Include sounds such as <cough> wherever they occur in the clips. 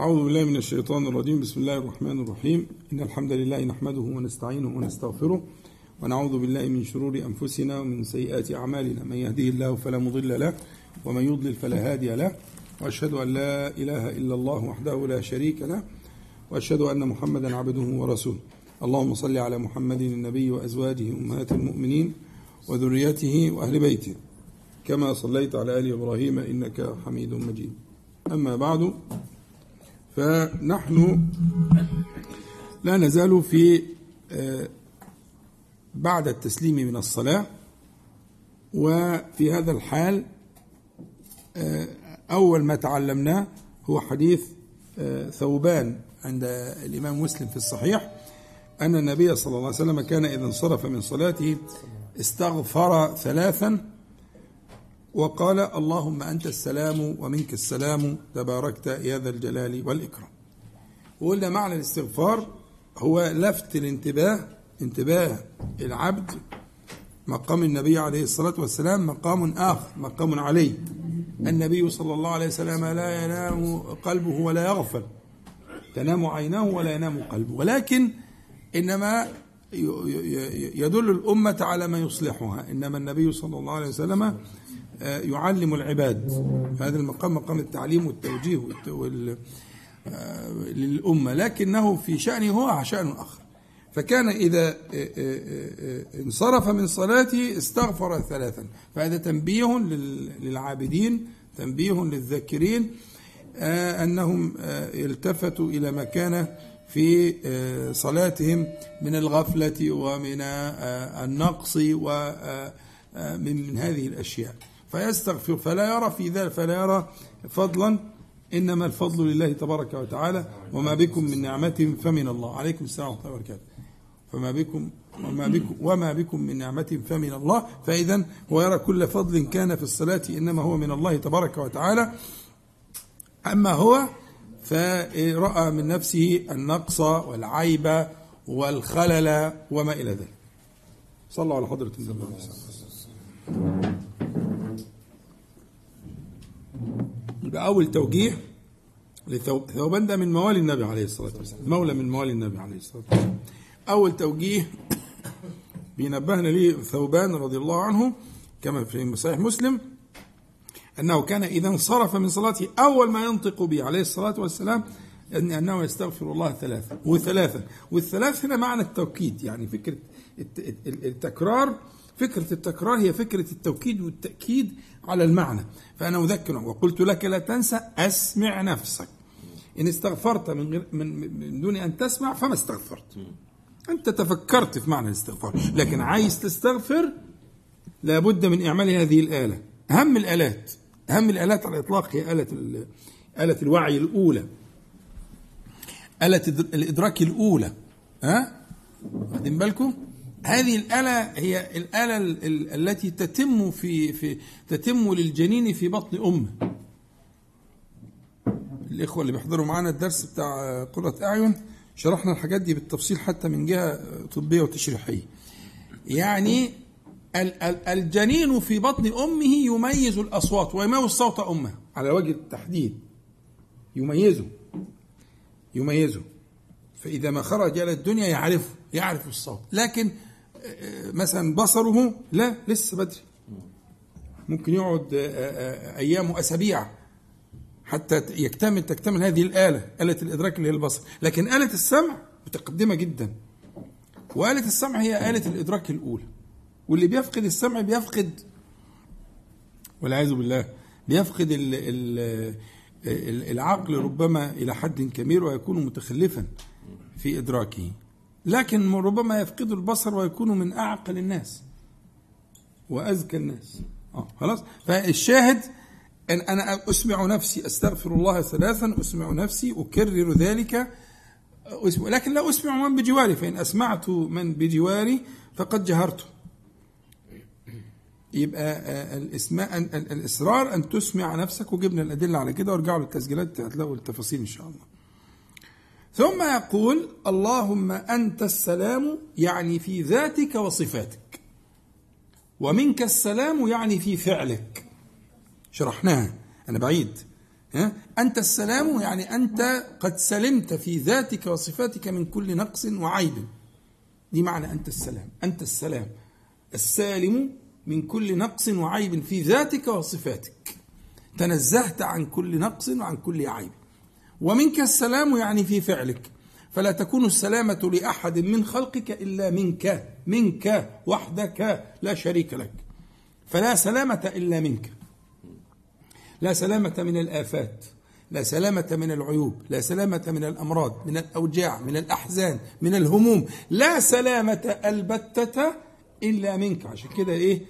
أعوذ بالله من الشيطان الرجيم. بسم الله الرحمن الرحيم. إن الحمد لله نحمده ونستعينه ونستغفره ونعوذ بالله من شرور أنفسنا ومن سيئات أعمالنا. من يهده الله فلا مضل له ومن يضلل فلا هادي له. وأشهد أن لا إله إلا الله وحده لا شريك له. وأشهد أن محمدا عبده ورسوله. اللهم صل على محمد النبي وأزواجه أمهات المؤمنين وذريته وأهل بيته. كما صليت على آل إبراهيم إنك حميد مجيد. أما بعد فنحن لا نزال في بعد التسليم من الصلاة وفي هذا الحال أول ما تعلمناه هو حديث ثوبان عند الإمام مسلم في الصحيح أن النبي صلى الله عليه وسلم كان إذا انصرف من صلاته استغفر ثلاثا وقال اللهم أنت السلام ومنك السلام تباركت يا ذا الجلال والإكرام. وقلنا معنى الاستغفار هو لفت الانتباه انتباه العبد مقام النبي عليه الصلاة والسلام مقام آخر مقام عليه النبي صلى الله عليه وسلم لا ينام قلبه ولا يغفل. تنام عيناه ولا ينام قلبه. ولكن إنما يدل الأمة على ما يصلحها. إنما النبي صلى الله عليه وسلم يعلم العباد. هذا المقام مقام التعليم والتوجيه للأمة. لكنه في شأنه هو شأن آخر. فكان إذا انصرف من صلاته استغفر ثلاثا. فهذا تنبيه للعابدين تنبيه للذاكرين أنهم التفتوا إلى ما كان في صلاتهم من الغفلة ومن النقص ومن هذه الأشياء. فيستغفر فلا يرى في ذلك فلا يرى فضلا. إنما الفضل لله تبارك وتعالى وما بكم من نعمة فمن الله. عليكم السلام ورحمة الله وبركاته. فما بكم وما بكم وما بكم من نعمة فمن الله. فإذا هو يرى كل فضل كان في الصلاة إنما هو من الله تبارك وتعالى. أما هو فرأى من نفسه النقص والعيب والخلل وما إلى ذلك. صلوا على حضرة النبي عليه الصلاة والسلام يبقى أول توجيه لثوبان ده من موالي النبي عليه الصلاة والسلام. مولى من موالي النبي عليه الصلاة والسلام. أول توجيه <coughs> بينبهنا ليه ثوبان رضي الله عنه كما في صحيح مسلم أنه كان إذا انصرف من صلاته أول ما ينطق به عليه الصلاة والسلام أن أنه يستغفر الله ثلاثة. وثلاثة. والثلاث هنا معنى التوكيد. يعني فكرة التكرار فكرة التكرار هي فكرة التوكيد والتأكيد على المعنى. فأنا أذكر وقلت لك لا تنسى أسمع نفسك. إن استغفرت من, غير من, دون أن تسمع فما استغفرت. أنت تفكرت في معنى الاستغفار. لكن عايز تستغفر لابد من إعمال هذه الآلة. أهم الآلات أهم الآلات على الإطلاق هي آلة آلة الوعي الأولى. آلة الإدراك الأولى. ها؟ واخدين بالكم؟ هذه الآلة هي الآلة التي تتم في في تتم للجنين في بطن أمه. الإخوة اللي بيحضروا معانا الدرس بتاع قرة أعين شرحنا الحاجات دي بالتفصيل حتى من جهة طبية وتشريحية. يعني الجنين في بطن أمه يميز الأصوات ويميز صوت أمه على وجه التحديد. يميزه. يميزه. فإذا ما خرج إلى الدنيا يعرفه. يعرف الصوت. لكن مثلا بصره لا لسه بدري. ممكن يقعد أيام وأسابيع حتى يكتمل تكتمل هذه الآلة آلة الإدراك اللي هي البصر. لكن آلة السمع متقدمة جدا. وآلة السمع هي آلة الإدراك الأولى. واللي بيفقد السمع بيفقد والعياذ بالله بيفقد ال ال العقل ربما إلى حد كبير ويكون متخلفا في إدراكه. لكن ربما يفقد البصر ويكون من أعقل الناس وأذكى الناس. آه خلاص؟ فالشاهد أن أنا أسمع نفسي أستغفر الله ثلاثا أسمع نفسي أكرر ذلك أسمع. لكن لا أسمع من بجواري فإن أسمعت من بجواري فقد جهرت. يبقى الإسماء الإصرار أن تسمع نفسك وجبنا الأدلة على كده وارجعوا للتسجيلات هتلاقوا التفاصيل إن شاء الله. ثم يقول اللهم أنت السلام يعني في ذاتك وصفاتك. ومنك السلام يعني في فعلك. شرحناها. أنا بعيد. ها؟ أنت السلام يعني أنت قد سلمت في ذاتك وصفاتك من كل نقص وعيب. دي معنى أنت السلام. أنت السلام. السالم من كل نقص وعيب في ذاتك وصفاتك. تنزهت عن كل نقص وعن كل عيب. ومنك السلام يعني في فعلك. فلا تكون السلامة لأحد من خلقك إلا منك منك وحدك لا شريك لك. فلا سلامة إلا منك. لا سلامة من الآفات لا سلامة من العيوب لا سلامة من الأمراض من الأوجاع من الأحزان من الهموم. لا سلامة البتة إلا منك. عشان كده إيه؟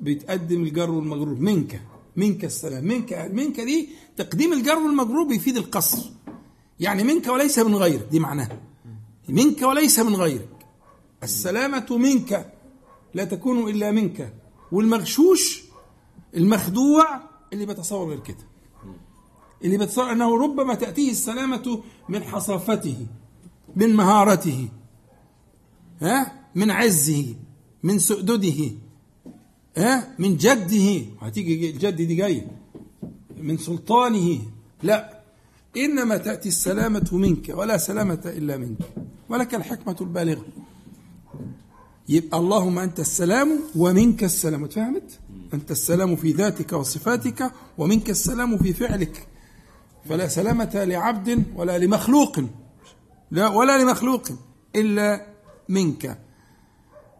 بيتقدم الجر والمجرور منك. منك السلام منك منك دي تقديم الجر والمجرور بيفيد القصر. يعني منك وليس من غيرك دي معناها. منك وليس من غيرك. السلامة منك لا تكون إلا منك. والمغشوش المخدوع اللي بيتصور غير كده. اللي بيتصور أنه ربما تأتيه السلامة من حصافته من مهارته ها؟ من عزه من سؤدده. ها? من جده. هتيجي الجد دي جاية. من سلطانه. لا. إنما تأتي السلامة منك ولا سلامة إلا منك. ولك الحكمة البالغة. يبقى اللهم أنت السلام ومنك السلام. اتفهمت أنت السلام في ذاتك وصفاتك ومنك السلام في فعلك. فلا سلامة لعبد ولا لمخلوق. لا ولا لمخلوق إلا منك.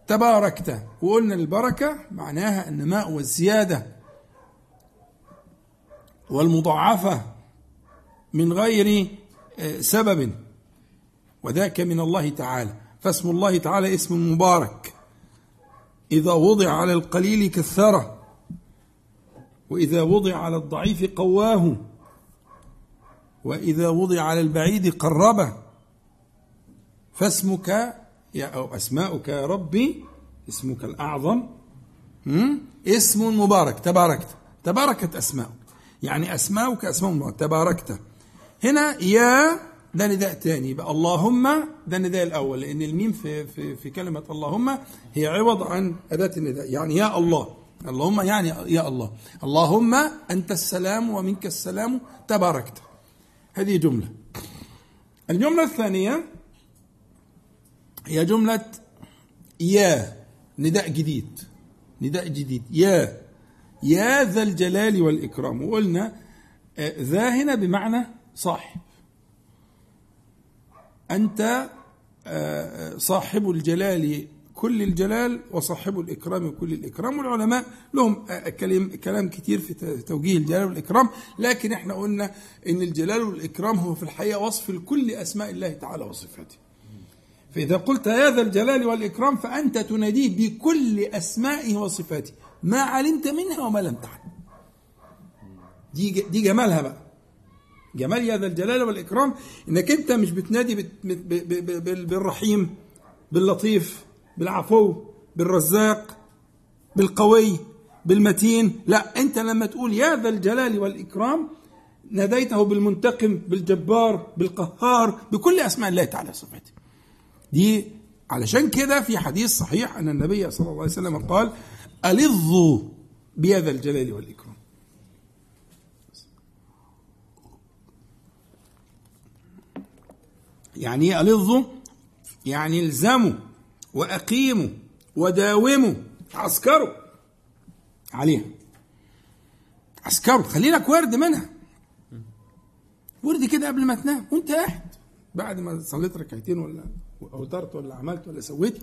تباركت. وقلنا البركة معناها النماء والزيادة والمضاعفة من غير آه، سبب. وذاك من الله تعالى. فاسم الله تعالى اسم مبارك. إذا وضع على القليل كثرة. وإذا وضع على الضعيف قواه. وإذا وضع على البعيد قربه. فاسمك يا أو أسماؤك يا ربي اسمك الأعظم. اسم مبارك تباركت. تباركت أسماؤك. يعني أسماؤك أسماء مبارك. تباركت. هنا يا ده نداء تاني يبقى اللهم ده النداء الأول. لأن الميم في, في, في كلمة اللهم هي عوض عن أداة النداء. يعني يا الله. اللهم يعني يا الله. اللهم أنت السلام ومنك السلام. تباركت. هذه جملة. الجملة الثانية. هي جملة يا نداء جديد نداء جديد. يا يا ذا الجلال والإكرام. وقلنا آه، ذا هنا بمعنى صاحب. أنت آه، آه، صاحب الجلال كل الجلال وصاحب الإكرام كل الإكرام. والعلماء لهم كلام كتير في توجيه الجلال والإكرام. لكن إحنا قلنا إن الجلال والإكرام هو في الحقيقة وصف لكل أسماء الله تعالى وصفاته. فإذا قلت يا ذا الجلال والإكرام فأنت تناديه بكل أسمائه وصفاته. ما علمت منها وما لم تعلم. دي دي جمالها بقى. جمال يا ذا الجلال والإكرام إنك أنت مش بتنادي بالرحيم باللطيف بالعفو بالرزاق بالقوي بالمتين. لا أنت لما تقول يا ذا الجلال والإكرام ناديته بالمنتقم بالجبار بالقهار بكل أسماء الله تعالى وصفاته. دي علشان كده في حديث صحيح أن النبي صلى الله عليه وسلم قال ألظوا بهذا الجلال والإكرام. يعني إيه ألظوا يعني الزموا وأقيموا وداوموا عسكروا عليها. عسكروا خلي لك ورد منها. ورد كده قبل ما تنام. وأنت قاعد. بعد ما صليت ركعتين ولا اوترت ولا عملت ولا سويت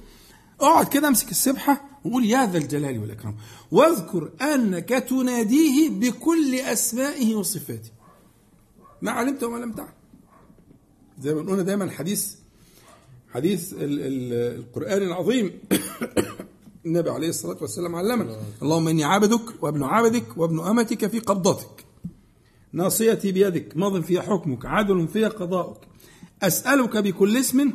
أقعد كده أمسك السبحة وقول يا ذا الجلال والإكرام. واذكر أنك تناديه بكل أسمائه وصفاته. ما علمت وما لم تعلم. زي ما قلنا دايما حديث حديث ال ال القرآن العظيم. <coughs> النبي عليه الصلاة والسلام علمنا اللهم إني عبدك وابن عبدك وابن أمتك في قبضتك. ناصيتي بيدك ماض فيها حكمك عدل فيها قضاؤك. أسألك بكل اسم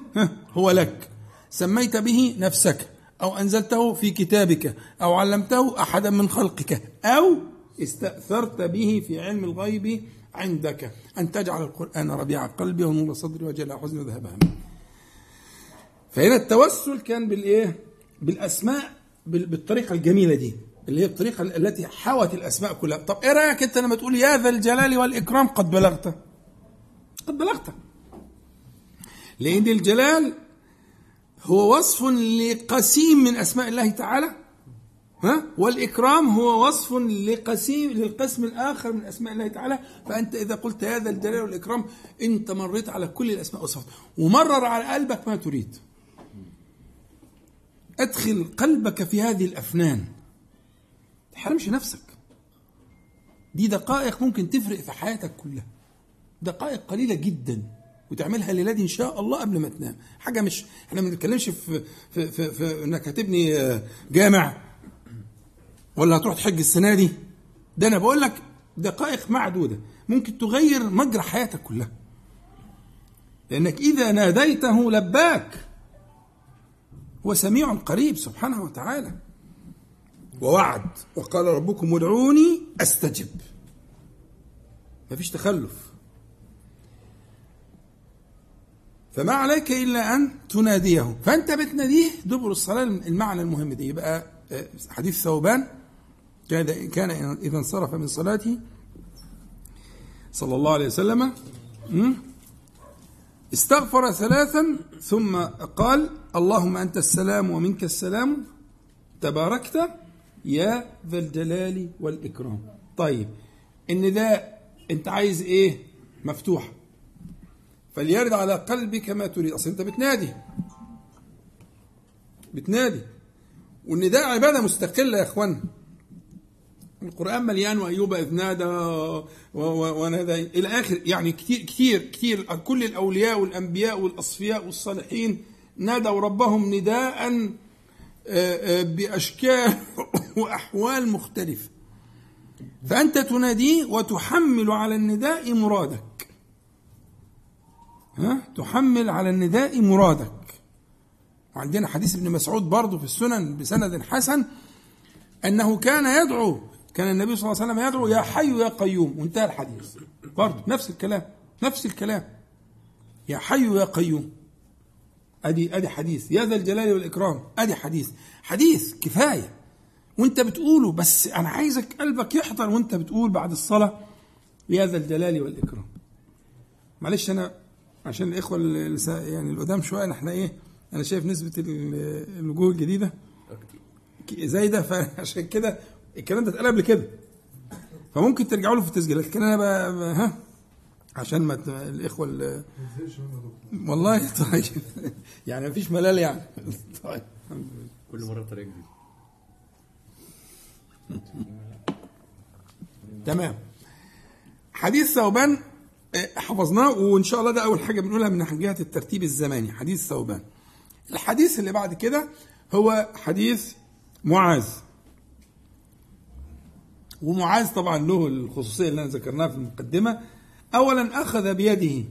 هو لك. سميت به نفسك أو أنزلته في كتابك أو علمته أحدا من خلقك أو استأثرت به في علم الغيب عندك. أن تجعل القرآن ربيع قلبي ونور صدري وجلاء حزني وذهب همي. فهنا التوسل كان بالإيه؟ بالأسماء بالطريقة الجميلة دي اللي هي الطريقة التي حوت الأسماء كلها. طب إيه رأيك أنت لما تقول يا ذا الجلال والإكرام قد بلغت؟ قد بلغت. لأن الجلال هو وصف لقسيم من أسماء الله تعالى ها؟ والإكرام هو وصف لقسيم للقسم الآخر من أسماء الله تعالى. فأنت إذا قلت هذا الجلال والإكرام أنت مريت على كل الأسماء والصفات ومرر على قلبك ما تريد. أدخل قلبك في هذه الأفنان. تحرمش نفسك. دي دقائق ممكن تفرق في حياتك كلها. دقائق قليلة جدا. وتعملها الليلة دي إن شاء الله قبل ما تنام. حاجة مش إحنا ما بنتكلمش في في في, في إنك هتبني جامع ولا هتروح تحج السنة دي. ده أنا بقول لك دقائق معدودة. ممكن تغير مجرى حياتك كلها. لأنك إذا ناديته لباك هو سميع قريب سبحانه وتعالى. ووعد وقال ربكم ادعوني أستجب. مفيش تخلف. فما عليك إلا أن تناديه. فأنت بتناديه دبر الصلاة المعنى المهم ده. يبقى آه، حديث ثوبان. كان إذا انصرف من صلاته صلى الله عليه وسلم استغفر ثلاثا ثم قال اللهم أنت السلام ومنك السلام تباركت يا ذا الجلال والإكرام. طيب النداء أنت عايز إيه؟ مفتوح. فليرد على قلبك ما تريد. أصل أنت بتنادي. بتنادي. والنداء عبادة مستقلة يا اخوانا القرآن مليان وأيوب إذ نادى ونادى. إلى آخر يعني كثير كثير كثير كل الأولياء والأنبياء والأصفياء والصالحين نادوا ربهم نداء آه، آه، بأشكال <laughs> وأحوال مختلفة. فأنت تناديه وتحمل على النداء مرادك. ها؟ تحمل على النداء مرادك. وعندنا حديث ابن مسعود برضه في السنن بسند حسن أنه كان يدعو كان النبي صلى الله عليه وسلم يدعو يا حي يا قيوم. وانتهى الحديث. برضه نفس الكلام نفس الكلام. يا حي يا قيوم. أدي أدي حديث. يا ذا الجلال والإكرام. أدي حديث. حديث كفاية. وانت بتقوله بس أنا عايزك قلبك يحضر وانت بتقول بعد الصلاة يا ذا الجلال والإكرام. معلش أنا عشان الإخوة يعني القدام شوية إحنا إيه أنا شايف نسبة الوجوه الجديدة زايدة فعشان كده الكلام ده اتقال قبل كده. فممكن ترجعوا له في التسجيلات لكن أنا بقى ها؟ عشان ما الإخوة والله <laughs> طيب. يعني ما فيش ملال يعني. <laughs> طيب. كل مرة بطريقة جديدة. تمام. حديث ثوبان حفظناه وإن شاء الله ده أول حاجة بنقولها من جهه الترتيب الزماني حديث ثوبان. الحديث اللي بعد كده هو حديث معاذ. ومعاذ طبعا له الخصوصية اللي أنا ذكرناها في المقدمة. اولا أخذ بيده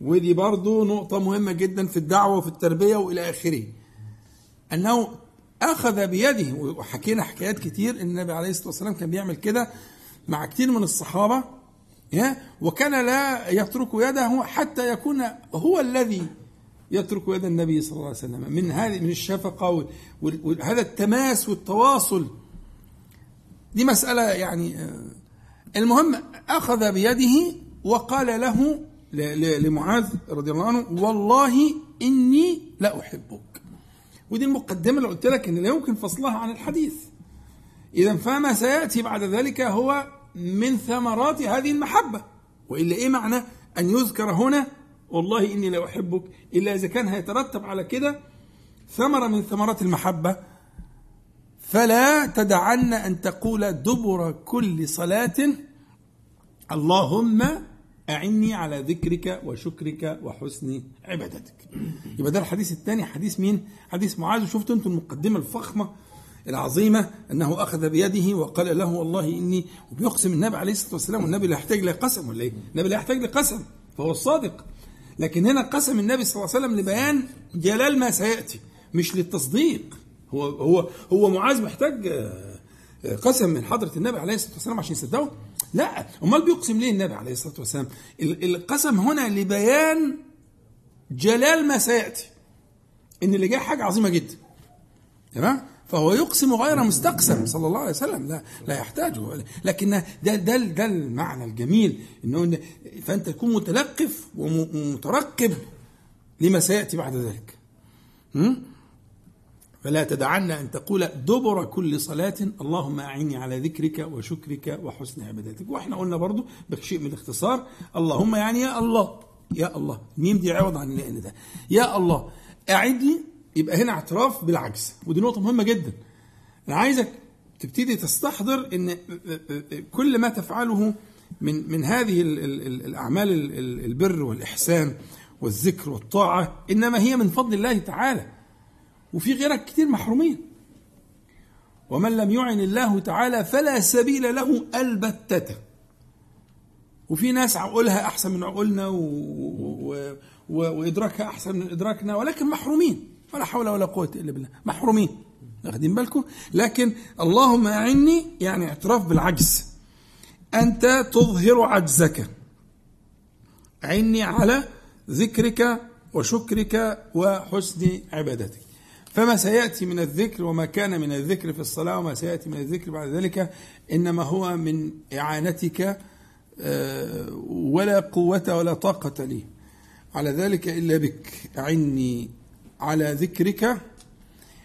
ودي برضو نقطة مهمة جدا في الدعوة وفي التربية وإلى آخره. أنه أخذ بيده وحكينا حكايات كتير إن النبي عليه الصلاة والسلام كان بيعمل كده مع كتير من الصحابة. وكان لا يترك يده حتى يكون هو الذي يترك يد النبي صلى الله عليه وسلم. من هذه من الشفقة وهذا التماس والتواصل. دي مسألة يعني آه، المهم أخذ بيده وقال له لمعاذ رضي الله عنه والله إني لا أحبك ودي المقدمة اللي قلت لك إن لا يمكن فصلها عن الحديث. إذا فما سيأتي بعد ذلك هو من ثمرات هذه المحبة. وإلا إيه معنى أن يذكر هنا والله إني لا أحبك إلا إذا كان هيترتب على كده ثمرة من ثمرات المحبة. فلا تدعن أن تقول دبر كل صلاة اللهم أعني على ذكرك وشكرك وحسن عبادتك. يبقى ده الحديث الثاني حديث مين؟ حديث معاذ. وشفتوا أنتم المقدمة الفخمة العظيمة أنه أخذ بيده وقال له والله إني وبيقسم النبي عليه الصلاة والسلام والنبي لا يحتاج لقسم ولا إيه النبي لا يحتاج لقسم فهو الصادق لكن هنا قسم النبي صلى الله عليه وسلم لبيان جلال ما سيأتي مش للتصديق هو هو هو معاذ محتاج آه، قسم من حضرة النبي عليه الصلاة والسلام عشان يصدقه؟ لا أمال بيقسم ليه النبي عليه الصلاة والسلام؟ القسم هنا لبيان جلال ما سيأتي إن اللي جاي حاجة عظيمة جدا تمام؟ فهو يقسم غير مستقسم صلى الله عليه وسلم. لا لا يحتاج. لكن ده ده ده المعنى الجميل إنه فأنت تكون متلقف ومترقب لما سيأتي بعد ذلك. فلا تدعن أن تقول دبر كل صلاة اللهم أعني على ذكرك وشكرك وحسن عبادتك. وإحنا قلنا برضو بشيء من الاختصار اللهم يعني يا الله يا الله. ميم دي عوض عن ده. يا الله أعدني يبقى هنا اعتراف بالعجز ودي نقطة مهمة جدا. أنا عايزك تبتدي تستحضر إن كل ما تفعله من من هذه الأعمال البر والإحسان والذكر والطاعة إنما هي من فضل الله تعالى. وفي غيرك كتير محرومين. ومن لم يعن الله تعالى فلا سبيل له البتة. وفي ناس عقولها أحسن من عقولنا و... و... و... وإدراكها أحسن من إدراكنا ولكن محرومين. ولا حول ولا قوة إلا بالله. محرومين. واخدين بالكم؟ لكن اللهم أعني يعني اعتراف بالعجز. أنت تظهر عجزك. عني على ذكرك وشكرك وحسن عبادتك. فما سيأتي من الذكر وما كان من الذكر في الصلاة وما سيأتي من الذكر بعد ذلك إنما هو من إعانتك آه، ولا قوة ولا طاقة لي. على ذلك إلا بك. أعني على ذكرك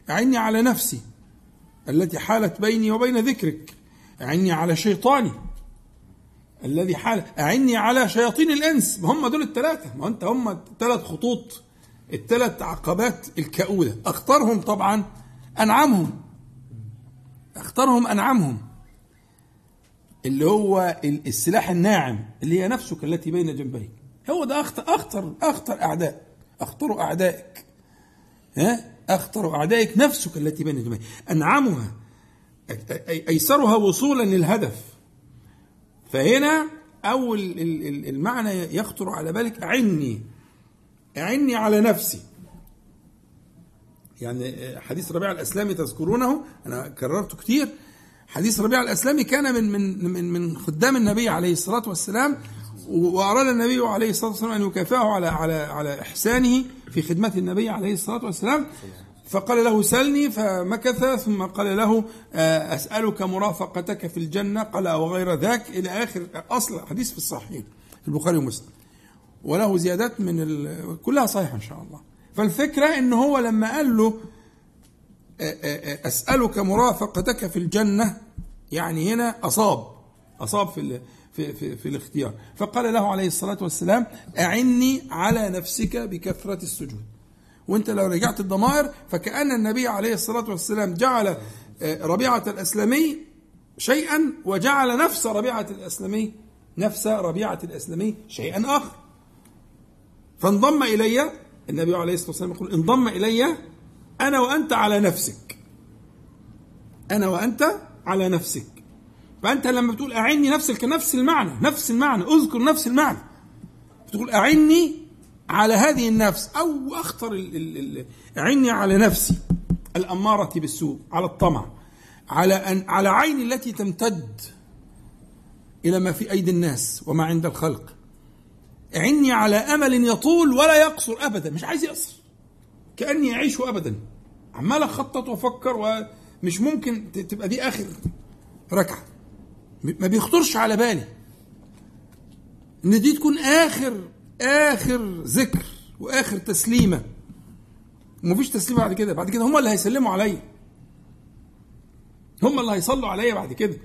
اعني على نفسي التي حالت بيني وبين ذكرك اعني على شيطاني الذي حال اعني على شياطين الإنس ما هم دول الثلاثه ما أنت هم ثلاث خطوط الثلاث عقبات الكؤودة اختارهم طبعا انعمهم اختارهم انعمهم اللي هو السلاح الناعم اللي هي نفسك التي بين جنبيك هو ده أخطر أخطر أخطر أعداء أخطر أعدائك. ها؟ أخطر أعدائك نفسك التي بين جنبيك أنعمها أيسرها وصولا للهدف. فهنا أول المعنى يخطر على بالك أعني. أعني على نفسي. يعني حديث ربيع الأسلامي تذكرونه أنا كررته كتير. حديث ربيع الأسلامي كان من من من من خدام النبي عليه الصلاة والسلام وأراد النبي عليه الصلاة والسلام أن يكافئه على على على إحسانه في خدمة النبي عليه الصلاة والسلام. فقال له سلني فمكث ثم قال له آه، أسألك مرافقتك في الجنة. قال وغير ذاك؟ إلى آخر أصل حديث في الصحيحين في البخاري ومسلم. وله زيادات من. كلها صحيحة إن شاء الله. فالفكرة إن هو لما قال له أسألك مرافقتك في الجنة يعني هنا أصاب. أصاب في في في, في الاختيار. فقال له عليه الصلاة والسلام أعني على نفسك بكثرة السجود. وانت لو رجعت الضمائر فكأن النبي عليه الصلاة والسلام جعل ربيعة الأسلمي شيئا وجعل نفس ربيعة الأسلمي نفس ربيعة الأسلمي شيئا آخر. فانضم إلي النبي عليه الصلاة والسلام يقول انضم إلي أنا وأنت على نفسك. أنا وأنت على نفسك. فأنت لما بتقول أعني نفسك نفس المعنى نفس المعنى أذكر نفس المعنى. بتقول أعني على هذه النفس أو أخطر ال ال ال أعني على نفسي. الأمارة بالسوء على الطمع. على أن على عيني التي تمتد إلى ما في أيدي الناس وما عند الخلق. عني على أمل يطول ولا يقصر ابدا مش عايز يقصر. كأني أعيش ابدا. عمال أخطط وأفكر ومش ممكن تبقى دي آخر ركعة. ما بيخطرش على بالي إن دي تكون آخر آخر ذكر وآخر تسليمة. ومفيش تسليمه بعد كده. بعد كده هم اللي هيسلموا عليا. هم اللي هيصلوا عليا بعد كده.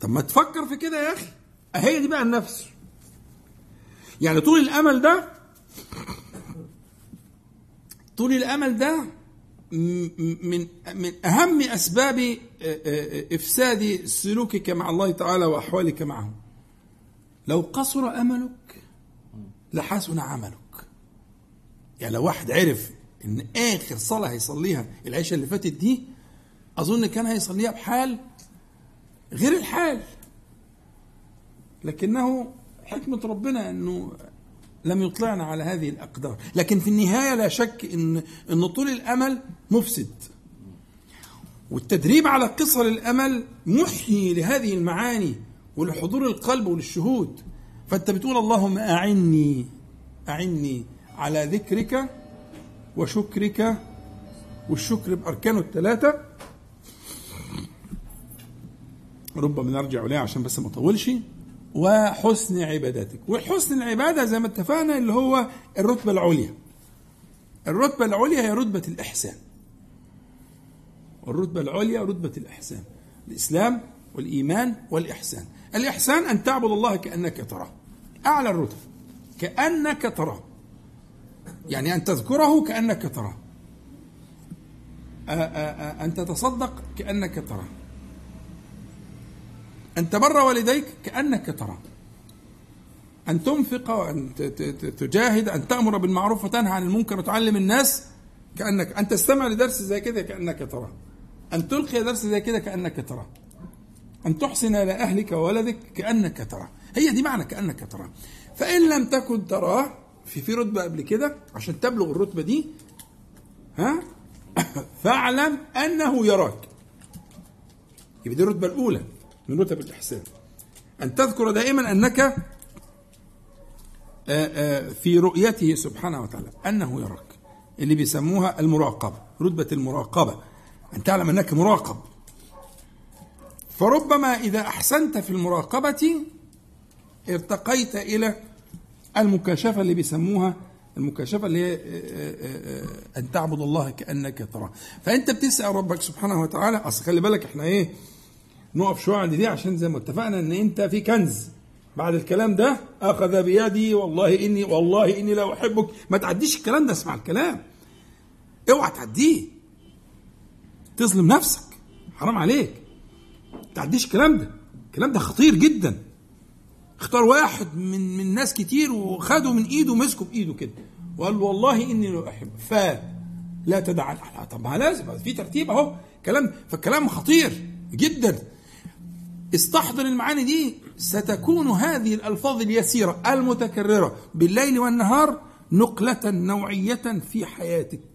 طب ما تفكر في كده يا أخي. هي دي بقى النفس. يعني طول الأمل ده طول الأمل ده من من أهم أسباب إفساد سلوكك مع الله تعالى وأحوالك معه. لو قصر أملك لحسن عملك. يعني لو واحد عرف إن آخر صلاة هيصليها العشاء اللي فاتت دي أظن كان هيصليها بحال غير الحال. لكنه حكمة ربنا أنه لم يطلعنا على هذه الأقدار. لكن في النهاية لا شك أن, أن طول الأمل مفسد. والتدريب على قصر الامل محيي لهذه المعاني ولحضور القلب وللشهود. فأنت بتقول اللهم أعني أعني على ذكرك وشكرك والشكر بأركانه الثلاثة. ربما نرجع إليها عشان بس ما أطولش. وحسن عبادتك. وحسن العبادة زي ما اتفقنا اللي هو الرتبة العليا. الرتبة العليا هي رتبة الإحسان. الرتبة العليا رتبة الإحسان. الإسلام والإيمان والإحسان. الإحسان أن تعبد الله كأنك تراه. أعلى الرتب. كأنك تراه. يعني أن تذكره كأنك تراه. أن تتصدق كأنك تراه. أن تبر والديك كأنك تراه. أن تنفق وأن تجاهد. أن تأمر بالمعروف وتنهى عن المنكر وتعلم الناس كأنك. أن تستمع لدرس زي كده كأنك تراه. أن تلقي درس زي كده كأنك تراه. أن تحسن إلى أهلك وولدك كأنك تراه. هي دي معنى كأنك تراه. فإن لم تكن تراه في في رتبة قبل كده عشان تبلغ الرتبة دي ها؟ <coughs> فاعلم أنه يراك. يبقى دي الرتبة الأولى من رتب الإحسان. أن تذكر دائما أنك في رؤيته سبحانه وتعالى أنه يراك. اللي بيسموها المراقبة رتبة المراقبة. أن تعلم أنك مراقب. فربما إذا أحسنت في المراقبة ارتقيت إلى المكاشفة اللي بيسموها المكاشفة اللي هي أن تعبد الله كأنك تراه. فأنت بتسأل ربك سبحانه وتعالى أصل خلي بالك إحنا إيه نقف شوية عند دي عشان زي ما اتفقنا إن أنت في كنز. بعد الكلام ده أخذ بيدي والله إني والله إني لا أحبك. ما تعديش الكلام ده اسمع الكلام. اوعى تعديه. تظلم نفسك. حرام عليك. تعديش الكلام ده. الكلام ده خطير جدا. اختار واحد من من ناس كتير وخده من إيده ومسكه بإيده كده. وقال له والله إني لا أحب. ف لا تدع طب ما لازم. في ترتيب أهو. كلام فالكلام خطير جدا. استحضر المعاني دي. ستكون هذه الألفاظ اليسيرة المتكررة بالليل والنهار نقلة نوعية في حياتك.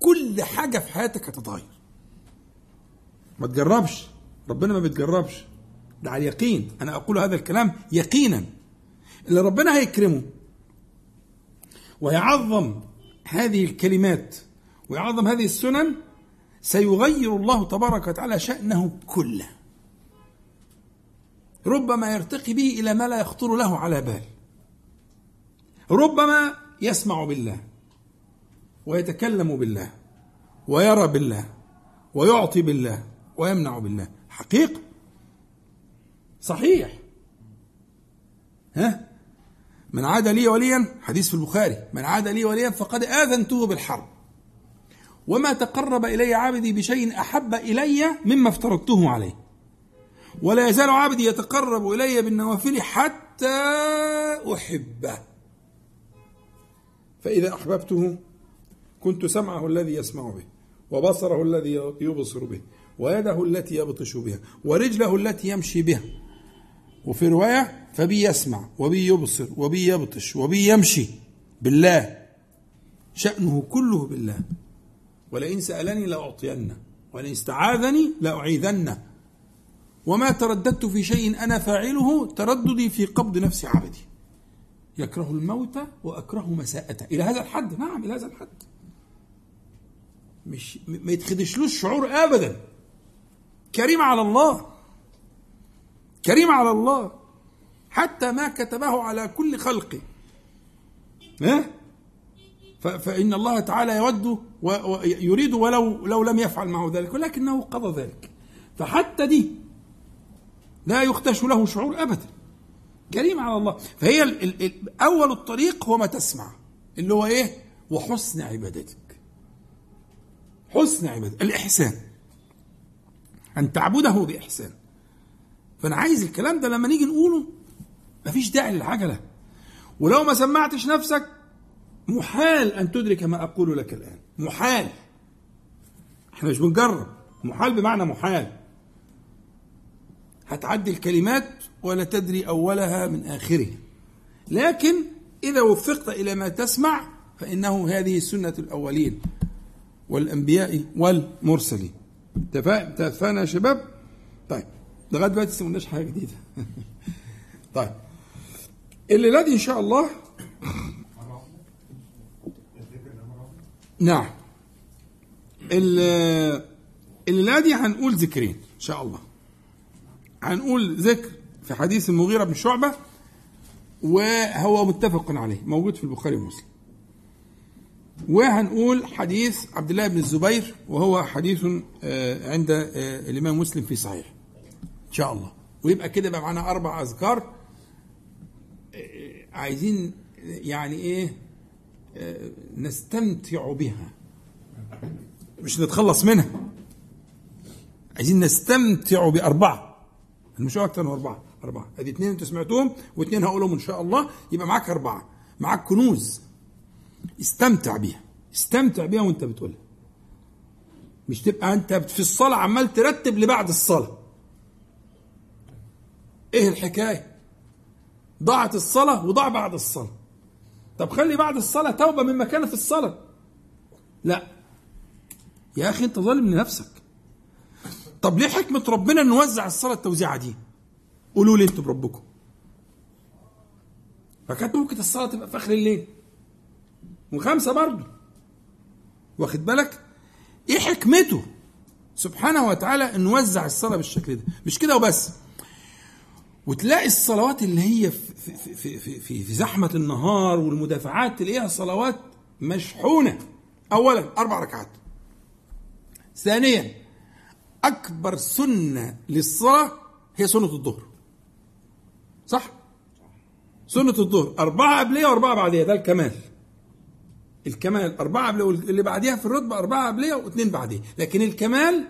كل حاجة في حياتك هتتغير. ما تجربش. ربنا ما بيتجربش. ده على اليقين. أنا أقول هذا الكلام يقينا. اللي ربنا هيكرمه ويعظم هذه الكلمات ويعظم هذه السنن سيغير الله تبارك وتعالى شأنه كله. ربما يرتقي به إلى ما لا يخطر له على بال. ربما يسمع بالله. ويتكلم بالله ويرى بالله ويعطي بالله ويمنع بالله. حقيقة؟ صحيح. ها؟ من عاد لي وليا حديث في البخاري من عاد لي وليا فقد آذنته بالحرب. وما تقرب إلي عبدي بشيء أحب إلي مما افترضته عليه. ولا يزال عبدي يتقرب إلي بالنوافل حتى أحبه. فإذا أحببته كنت سمعه الذي يسمع به وبصره الذي يبصر به ويده التي يبطش بها ورجله التي يمشي بها. وفي رواية فبي يسمع وبي يبصر وبي يبطش وبي يمشي بالله. شأنه كله بالله. ولئن سألني لأعطينه ولئن استعاذني لأعيذنه. وما ترددت في شيء أنا فاعله ترددي في قبض نفس عبدي. يكره الموت وأكره مساءته. إلى هذا الحد نعم إلى هذا الحد. مش ما يتخدشلوش شعور أبدا. كريم على الله. كريم على الله. حتى ما كتبه على كل خلقه ها؟ فإن الله تعالى يود ويريد ولو لو لم يفعل معه ذلك ولكنه قضى ذلك. فحتى دي لا يختش له شعور ابدا. كريم على الله. فهي أول الطريق هو ما تسمع. اللي هو إيه؟ وحسن عبادتك حسن عبادتك الإحسان. أن تعبده بإحسان. فأنا عايز الكلام ده لما نيجي نقوله مفيش داعي للعجلة. ولو ما سمعتش نفسك محال أن تدرك ما أقول لك الآن. محال. إحنا مش بنجرب. محال بمعنى محال. هتعدي الكلمات ولا تدري أولها من آخرها. لكن إذا وفقت إلى ما تسمع فإنه هذه سنة الأولين. والأنبياء والمرسلين. اتفقنا؟ يا شباب؟ طيب لغاية دلوقتي ما قلناش حاجة جديدة. <laughs> طيب الليلة دي إن شاء الله. نعم. الليلة دي هنقول ذكرين إن شاء الله. هنقول ذكر في حديث المغيرة بن شعبة وهو متفق عليه موجود في البخاري ومسلم. وهنقول حديث عبد الله بن الزبير وهو حديث آه، عند آه، الإمام مسلم في صحيح. إن شاء الله. ويبقى كده بقى معانا أربع أذكار آه، عايزين يعني إيه نستمتع بها. مش نتخلص منها. عايزين نستمتع بأربعة. مش أكتر من أربعة. أربعة. أدي اثنين أنتوا سمعتوهم واثنين هقولهم إن شاء الله. يبقى معاك أربعة. معاك كنوز. استمتع بيها. استمتع بيها وأنت بتقولها مش تبقى أنت في الصلاة عمال ترتب لبعد الصلاة. إيه الحكاية؟ ضاعت الصلاة وضاع بعد الصلاة. طب خلي بعد الصلاة توبة من مكانة في الصلاة. لا. يا أخي أنت ظالم لنفسك. طب ليه حكمة ربنا نوزع الصلاة التوزيعة دي؟ قولوا لي أنتوا بربكم. فكانت ممكن الصلاة تبقى في آخر الليل. وخمسة برضه. واخد بالك؟ إيه حكمته؟ سبحانه وتعالى نوزع الصلاة بالشكل ده، مش كده وبس. وتلاقي الصلوات اللي هي في في في في, في, في زحمة النهار والمدافعات تلاقيها صلوات مشحونة. أولا أربع ركعات. ثانيا أكبر سنة للصلاة هي سنة الظهر صح؟ سنة الظهر أربعة قبلية وأربعة بعدية ده الكمال الكمال أربعة قبلية واللي بعديها في الرتبة أربعة قبلية واثنين بعدية. لكن الكمال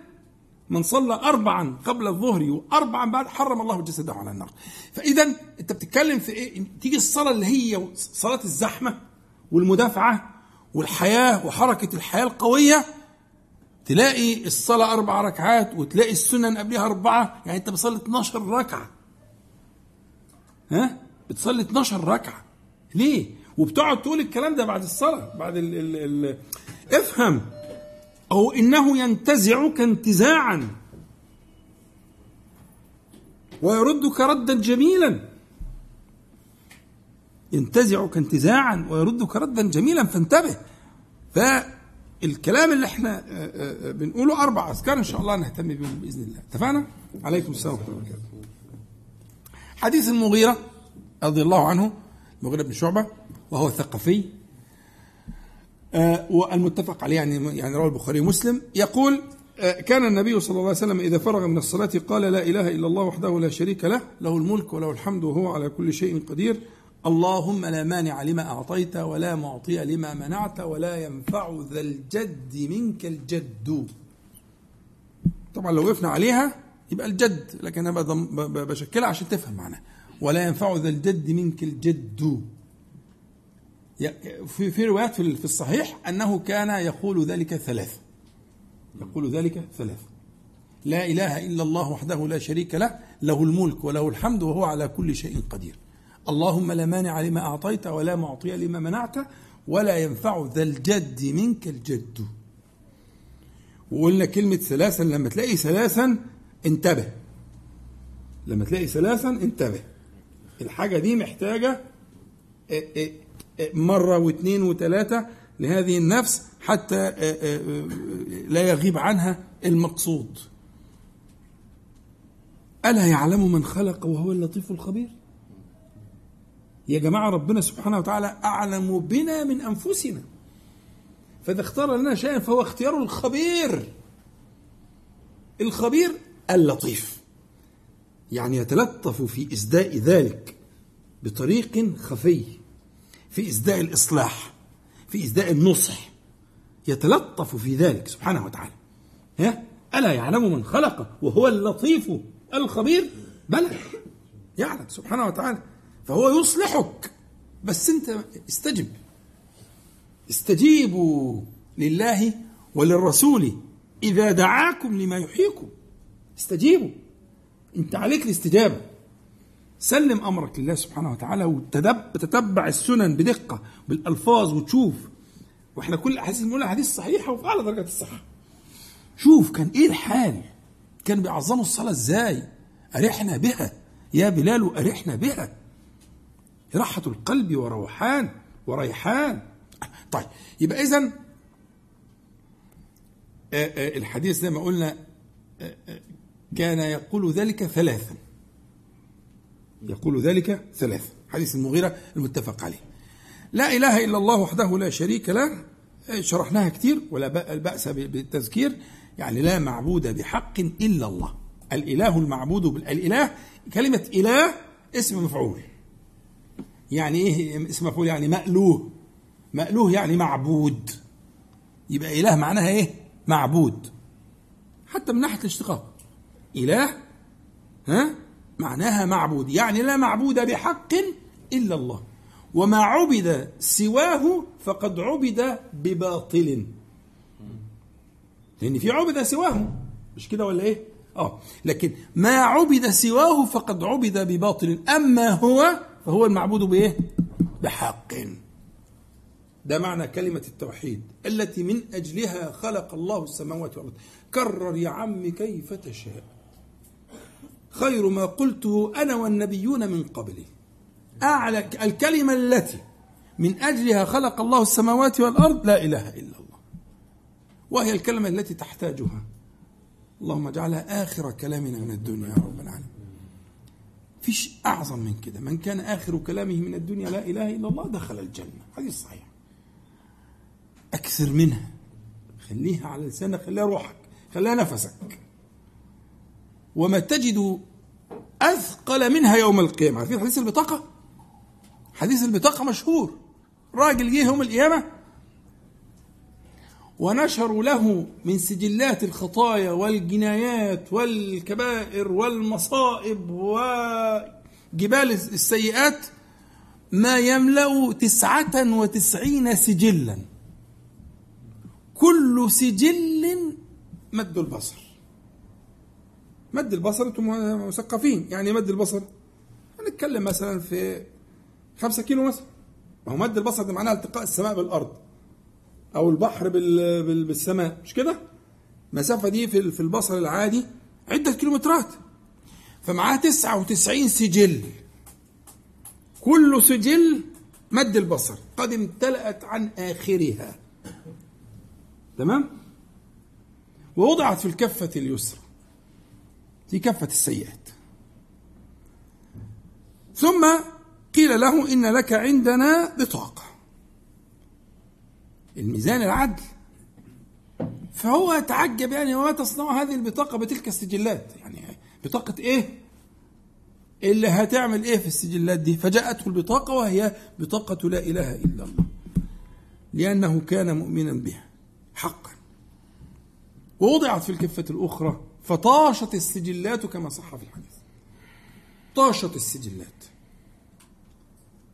من صلى أربعا قبل الظهر وأربعا بعد حرم الله جسده على النار. فإذا أنت بتتكلم في إيه؟ تيجي الصلاة اللي هي صلاة الزحمة والمدافعة والحياة وحركة الحياة القوية تلاقي الصلاة أربع ركعات وتلاقي السنن قبلها أربعة. يعني أنت بتصلي 12 ركعة. ها؟ بتصلي 12 ركعة. ليه؟ وبتقعد تقول الكلام ده بعد الصلاة بعد ال ال ال افهم. أو إنه ينتزعك انتزاعا ويردك ردا جميلا. ينتزعك انتزاعا ويردك ردا جميلا فانتبه. ف الكلام اللي إحنا بنقوله أربع أذكار إن شاء الله نهتم بهم بإذن الله. اتفقنا؟ عليكم السلام ورحمة الله وبركاته. حديث المغيرة رضي الله عنه المغيرة بن شعبة. وهو ثقفي والمتفق عليه يعني يعني رواه البخاري ومسلم. يقول كان النبي صلى الله عليه وسلم إذا فرغ من الصلاة قال لا إله إلا الله وحده لا شريك له له الملك وله الحمد وهو على كل شيء قدير. اللهم لا مانع لما أعطيت ولا معطي لما منعت ولا ينفع ذا الجد منك الجد. طبعا لو وقفنا عليها يبقى الجد لكن أنا بشكلها عشان تفهم معناها ولا ينفع ذا الجد منك الجد. في في روايات في الصحيح أنه كان يقول ذلك ثلاث. يقول ذلك ثلاث. لا إله إلا الله وحده لا شريك له له الملك وله الحمد وهو على كل شيء قدير. اللهم لا مانع لما أعطيت ولا معطي لما منعت ولا ينفع ذا الجد منك الجد. وقلنا كلمة ثلاثا لما تلاقي ثلاثا انتبه. لما تلاقي ثلاثا انتبه. الحاجة دي محتاجة مرة واثنين وثلاثة لهذه النفس حتى لا يغيب عنها المقصود. ألا يعلم من خلق وهو اللطيف الخبير؟ يا جماعة ربنا سبحانه وتعالى أعلم بنا من أنفسنا. فإذا اختار لنا شيئا فهو اختيار الخبير. الخبير اللطيف. يعني يتلطف في إسداء ذلك بطريق خفي. في إسداء الإصلاح في إسداء النصح يتلطف في ذلك سبحانه وتعالى. ها؟ ألا يعلم من خلق وهو اللطيف الخبير؟ بلى. يعلم سبحانه وتعالى. فهو يصلحك. بس أنت استجب. استجيبوا لله وللرسول إذا دعاكم لما يحييكم. استجيبوا. انت عليك الاستجابة. سلم أمرك لله سبحانه وتعالى وتتبع السنن بدقة بالألفاظ وتشوف. وإحنا كل الأحاديث بنقول احاديث صحيحة وفي اعلى درجات الصحة. شوف كان إيه الحال؟ كان بيعظموا الصلاة إزاي؟ أرحنا بها. يا بلال أرحنا بها. راحة القلب وروحان وريحان. طيب يبقى إذا الحديث زي ما قلنا كان يقول ذلك ثلاثا. يقول ذلك ثلاثا حديث المغيرة المتفق عليه. لا إله إلا الله وحده لا شريك له. شرحناها كتير ولا بأس بالتذكير. يعني لا معبود بحق إلا الله. الإله المعبود الإله كلمة إله اسم مفعول. يعني إيه اسم مفعول؟ يعني مألوه. مألوه يعني معبود. يبقى إله معناها إيه؟ معبود. حتى من ناحية الاشتقاق. إله ها؟ معناها معبود يعني لا معبود بحق إلا الله. وما عبد سواه فقد عبد بباطل. لأن في عبد سواه مش كده ولا إيه؟ آه لكن ما عبد سواه فقد عبد بباطل. أما هو فهو المعبود بإيه؟ بحق. ده معنى كلمة التوحيد التي من أجلها خلق الله السماوات والأرض. كرر يا عم كيف تشاء. خير ما قلته أنا والنبيون من قبلي. أعلى الكلمة التي من أجلها خلق الله السماوات والأرض لا إله إلا الله. وهي الكلمة التي تحتاجها. اللهم اجعلها آخر كلامنا من الدنيا يا رب العالمين. فيش أعظم من كده. من كان آخر كلامه من الدنيا لا إله إلا الله دخل الجنة. حديث صحيح. أكثر منها. خليها على لسانك خليها روحك خليها نفسك. وما تجد أثقل منها يوم القيامة. عارفين حديث البطاقة؟ حديث البطاقة مشهور. راجل جه يوم القيامة ونشروا له من سجلات الخطايا والجنايات والكبائر والمصائب وجبال السيئات ما يملأ تسعة وتسعين سجلا. كل سجل مد البصر. مد البصر أنتم مثقفين. يعني مد البصر؟ هنتكلم مثلا في خمسة كيلو مثلا. ما هو مد البصر ده معناه التقاء السماء بالأرض أو البحر بالسماء مش كده؟ المسافة دي في البصر العادي عدة كيلومترات. فمعاه 99 سجل. كل سجل مد البصر. قد امتلأت عن آخرها. تمام؟ ووضعت في الكفة اليسرى. في كفة السيئات. ثم قيل له إن لك عندنا بطاقة. الميزان العدل. فهو تعجب يعني وما تصنع هذه البطاقة بتلك السجلات. يعني بطاقة إيه؟ اللي هتعمل إيه في السجلات دي؟ فجاءته البطاقة وهي بطاقة لا إله إلا الله. لأنه كان مؤمنا بها حقا. ووضعت في الكفة الأخرى فطاشت السجلات كما صح في الحديث. طاشت السجلات.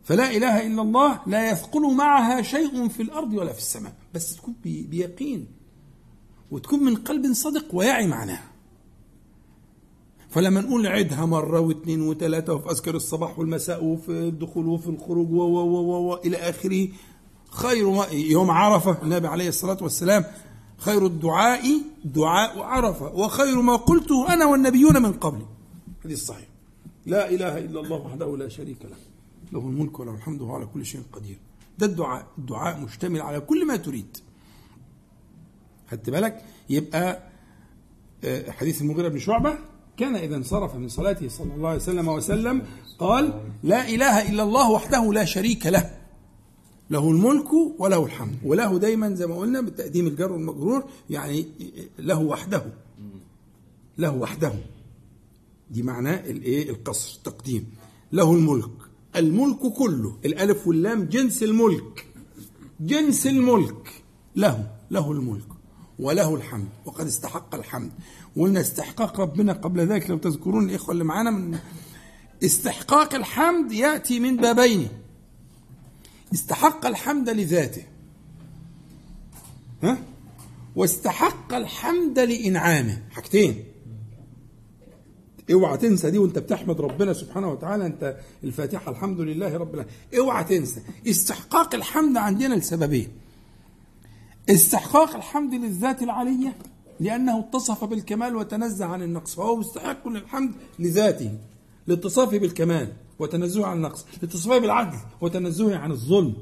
فلا إله إلا الله لا يثقل معها شيء في الأرض ولا في السماء. بس تكون بيقين. وتكون من قلب صدق ويعي معناها. فلما نقول نعدها مرة واثنين وثلاثة وفي أذكار الصباح والمساء وفي الدخول وفي الخروج و و و و إلى آخره خير يوم عرفة النبي عليه الصلاة والسلام خير الدعاء دعاء عرفة وخير ما قلته أنا والنبيون من قبلي حديث صحيح لا إله إلا الله وحده لا شريك له. له الملك وله الحمد وهو على كل شيء قدير. ده الدعاء. الدعاء مشتمل على كل ما تريد. خدت بالك؟ يبقى آه، حديث المغيرة بن شعبة كان إذا انصرف من صلاته صلى الله عليه وسلم وسلم قال لا إله إلا الله وحده لا شريك له. له الملك وله الحمد. وله دايما زي ما قلنا بالتقديم الجر والمجرور يعني له وحده. له وحده. دي معناه الايه؟ القصر تقديم له الملك. الملك كله. الألف واللام جنس الملك. جنس الملك. له له الملك. وله الحمد. وقد استحق الحمد. وقلنا استحقاق ربنا قبل ذلك. لو تذكرون الإخوة اللي معانا من استحقاق الحمد يأتي من بابين. استحق الحمد لذاته. ها؟ واستحق الحمد لإنعامه. حاجتين. اوعى تنسى دي وانت بتحمد ربنا سبحانه وتعالى انت الفاتحة الحمد لله رب العالمين. اوعى تنسى. استحقاق الحمد عندنا لسببين. استحقاق الحمد للذات العلية لأنه اتصف بالكمال وتنزه عن النقص فهو مستحق للحمد لذاته لاتصافه بالكمال. وتنزهه عن النقص لاتصافه بالعدل وتنزهه عن الظلم.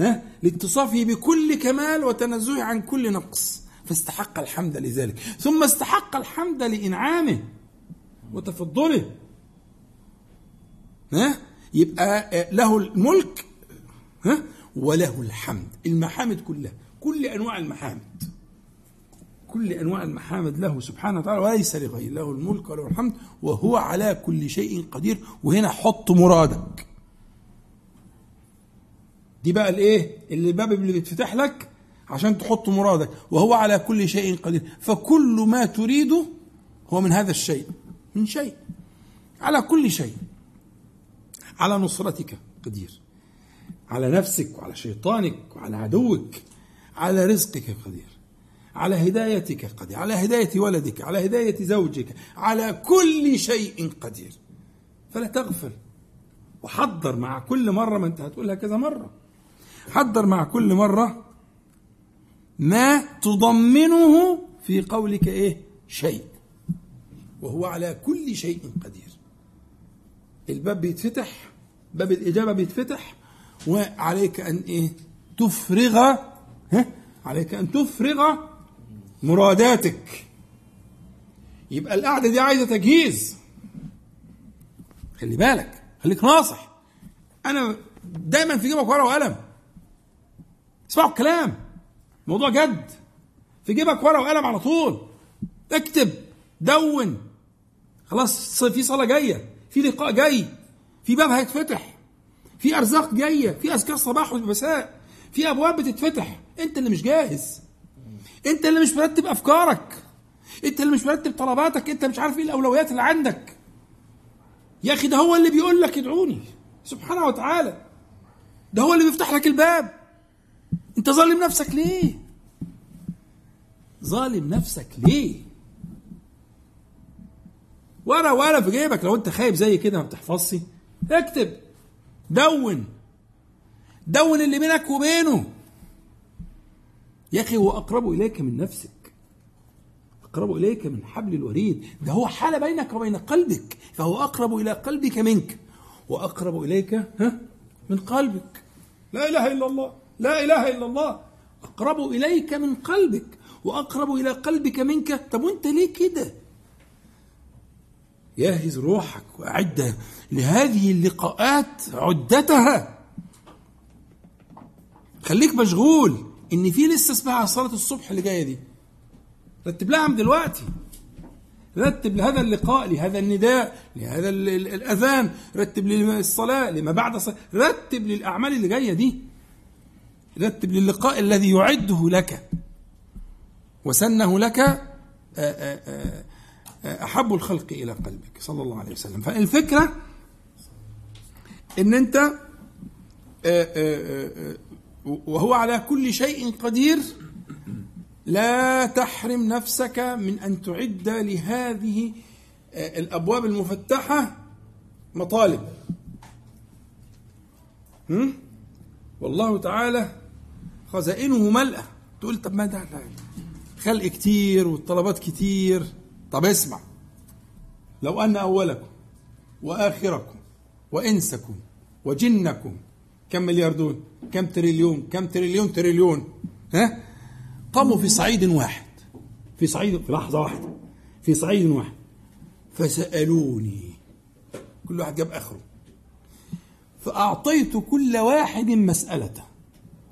ها؟ لاتصافه بكل كمال وتنزهه عن كل نقص. فاستحق الحمد لذلك. ثم استحق الحمد لإنعامه وتفضله. ها؟ يبقى له الملك ها؟ وله الحمد. المحامد كلها كل أنواع المحامد. كل أنواع المحامد له سبحانه وتعالى وليس لغيره. له الملك وله الحمد وهو على كل شيء قدير. وهنا حط مرادك. دي بقى الإيه؟ اللي الباب اللي بيتفتح لك عشان تحط مرادك. وهو على كل شيء قدير. فكل ما تريده هو من هذا الشيء. من شيء. على كل شيء. على نصرتك قدير. على نفسك وعلى شيطانك وعلى عدوك على رزقك قدير. على هدايتك قدير على هداية ولدك على هداية زوجك على كل شيء قدير. فلا تغفل. وحضر مع كل مرة ما انت هتقولها كذا مرة. حضر مع كل مرة ما تضمنه في قولك إيه؟ شيء. وهو على كل شيء قدير. الباب بيتفتح باب الإجابة بيتفتح وعليك أن إيه؟ تفرغ ها؟ عليك أن تفرغ مراداتك. يبقى القعدة دي عايزة تجهيز. خلي بالك خليك ناصح. أنا دايما في جيبك ورقة وقلم. اسمعوا الكلام. موضوع جد. في جيبك ورقة وقلم على طول. اكتب دون. خلاص في صلاة جاية في لقاء جاي في باب هيتفتح في أرزاق جاية في أذكار صباح ومساء في أبواب بتتفتح. أنت اللي مش جاهز. انت اللي مش مرتب افكارك. انت اللي مش مرتب طلباتك. انت مش عارف إيه الاولويات اللي عندك. يا أخي ده هو اللي بيقول لك ادعوني. سبحانه وتعالى. ده هو اللي بيفتح لك الباب. انت ظالم نفسك ليه؟ ظالم نفسك ليه؟ ورا ورا في جيبك. لو انت خايب زي كده ما بتحفظش اكتب. دون. دون اللي بينك وبينه. يا أخي هو أقرب إليك من نفسك. أقرب إليك من حبل الوريد. ده هو حال بينك وبين قلبك. فهو أقرب إلى قلبك منك. وأقرب إليك ها من قلبك. لا إله إلا الله. لا إله إلا الله. أقرب إليك من قلبك. وأقرب إلى قلبك منك. طب وأنت ليه كده؟ جهز روحك وأعد لهذه اللقاءات عدتها. خليك مشغول. إن في لسه اسمها صلاة الصبح اللي جاية دي. رتب لها من دلوقتي. رتب لهذا اللقاء لهذا النداء لهذا الأذان. رتب للصلاة لما بعد الصلاة رتب للأعمال اللي جاية دي. رتب للقاء الذي يعده لك. وسنه لك آآ آآ أحب الخلق إلى قلبك. صلى الله عليه وسلم. فالفكرة إن أنت آه، آه، آه، وهو على كل شيء قدير لا تحرم نفسك من أن تعد لهذه الأبواب المفتحة مطالب. والله تعالى خزائنه ملأة. تقول طب ما ده خلق كتير والطلبات كتير. طب اسمع. لو أن أولكم وآخركم وإنسكم وجنكم كم مليار دول؟ كم تريليون؟ كم تريليون تريليون؟ ها؟ قاموا في صعيد واحد. في صعيد في لحظة واحدة. في صعيد واحد. فسألوني. كل واحد جاب آخره. فأعطيت كل واحد مسألته.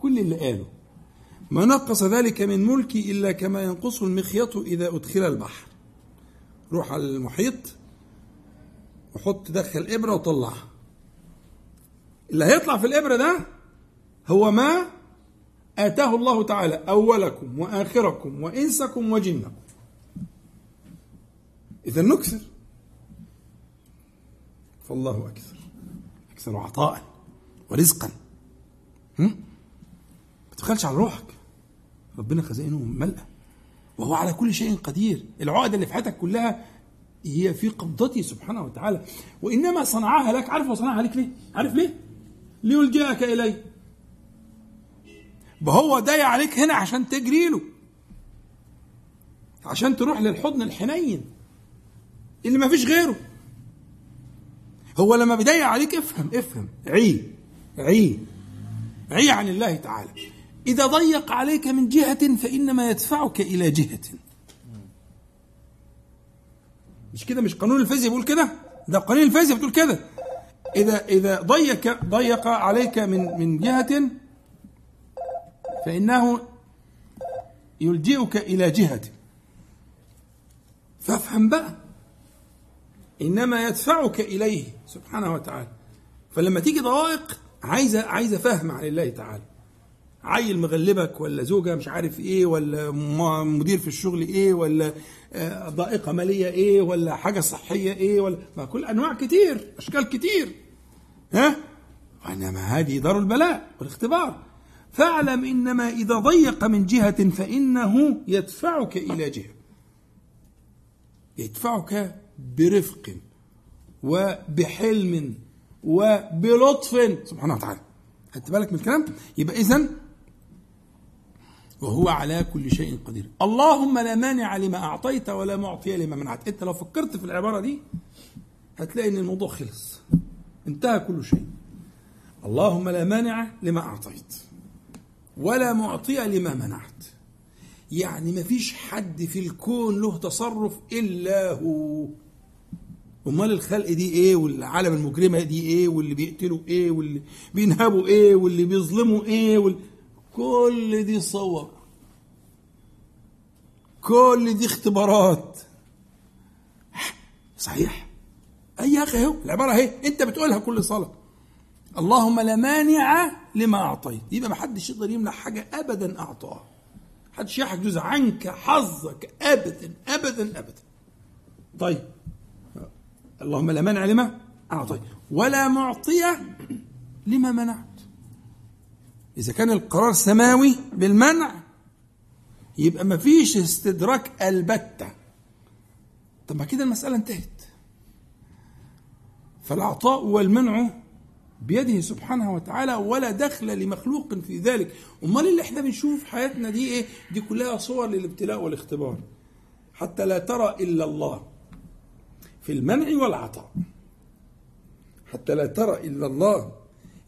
كل اللي قاله. ما نقص ذلك من ملكي إلا كما ينقص المخيط إذا أدخل البحر. روح على المحيط. وحط دخل إبرة وطلعها. اللي هيطلع في الإبرة ده هو ما آتاه الله تعالى أولكم وآخركم وإنسكم وجنكم. إذا نكثر. فالله أكثر. أكثر عطاء ورزقا. ما تبخلش على روحك. ربنا خزائنه ملأة وهو على كل شيء قدير. العقد اللي في حياتك كلها هي في قبضته سبحانه وتعالى. وإنما صنعها لك عارف هو صنعها لك ليه؟ عارف ليه؟ ليلجئك إليه هو داي عليك هنا عشان تجري له. عشان تروح للحضن الحنين. اللي ما فيش غيره. هو لما بيضيق عليك افهم افهم عي عي عي عن الله تعالى. إذا ضيق عليك من جهة فإنما يدفعك إلى جهة. مش كده؟ مش قانون الفيزياء بيقول كده؟ ده قانون الفيزياء بتقول كده. إذا إذا ضيق ضيق عليك من من جهة فإنه يلجئك إلى جهة. فافهم بقى. إنما يدفعك إليه سبحانه وتعالى. فلما تيجي ضوائق عايزة عايزة فهم عن الله تعالى. عيل مغلبك ولا زوجة مش عارف إيه ولا مدير في الشغل إيه ولا آه، ضائقة مالية إيه ولا حاجة صحية إيه ولا ما كل أنواع كتير أشكال كتير. ها؟ وانما هذه دار البلاء والاختبار. فاعلم إنما إذا ضيق من جهة فإنه يدفعك إلى جهة. يدفعك برفق وبحلم وبلطف. سبحانه وتعالى خدت بالك من الكلام؟ يبقى اذا وهو على كل شيء قدير. اللهم لا مانع لما أعطيت ولا معطي لما منعت. أنت لو فكرت في العبارة دي هتلاقي أن الموضوع خلص. انتهى كل شيء. اللهم لا مانع لما أعطيت ولا معطي لما منعت. يعني ما فيش حد في الكون له تصرف إلا هو. أمال الخلق دي إيه؟ والعالم المجرمه دي إيه؟ واللي بيقتلوا إيه؟ واللي بينهبوا إيه؟ واللي بيظلموا إيه؟ واللي كل دي صور. كل دي اختبارات. صحيح؟ أي يا أخي اهو العبارة اهي أنت بتقولها كل صلاة. اللهم لا مانع لما أعطيت. يبقى ما حدش يقدر يمنع حاجة ابدا أعطاها. حدش يحجز عنك حظك ابدا ابدا ابدا. طيب. اللهم لا مانع لما أعطيت. ولا معطي لما منعت. إذا كان القرار سماوي بالمنع يبقى ما فيش استدراك البتة. طب ما كده المسألة انتهت. فالعطاء والمنع بيده سبحانه وتعالى ولا دخل لمخلوق في ذلك. أمال اللي إحنا بنشوف في حياتنا دي إيه؟ دي كلها صور للابتلاء والاختبار. حتى لا ترى إلا الله في المنع والعطاء. حتى لا ترى إلا الله.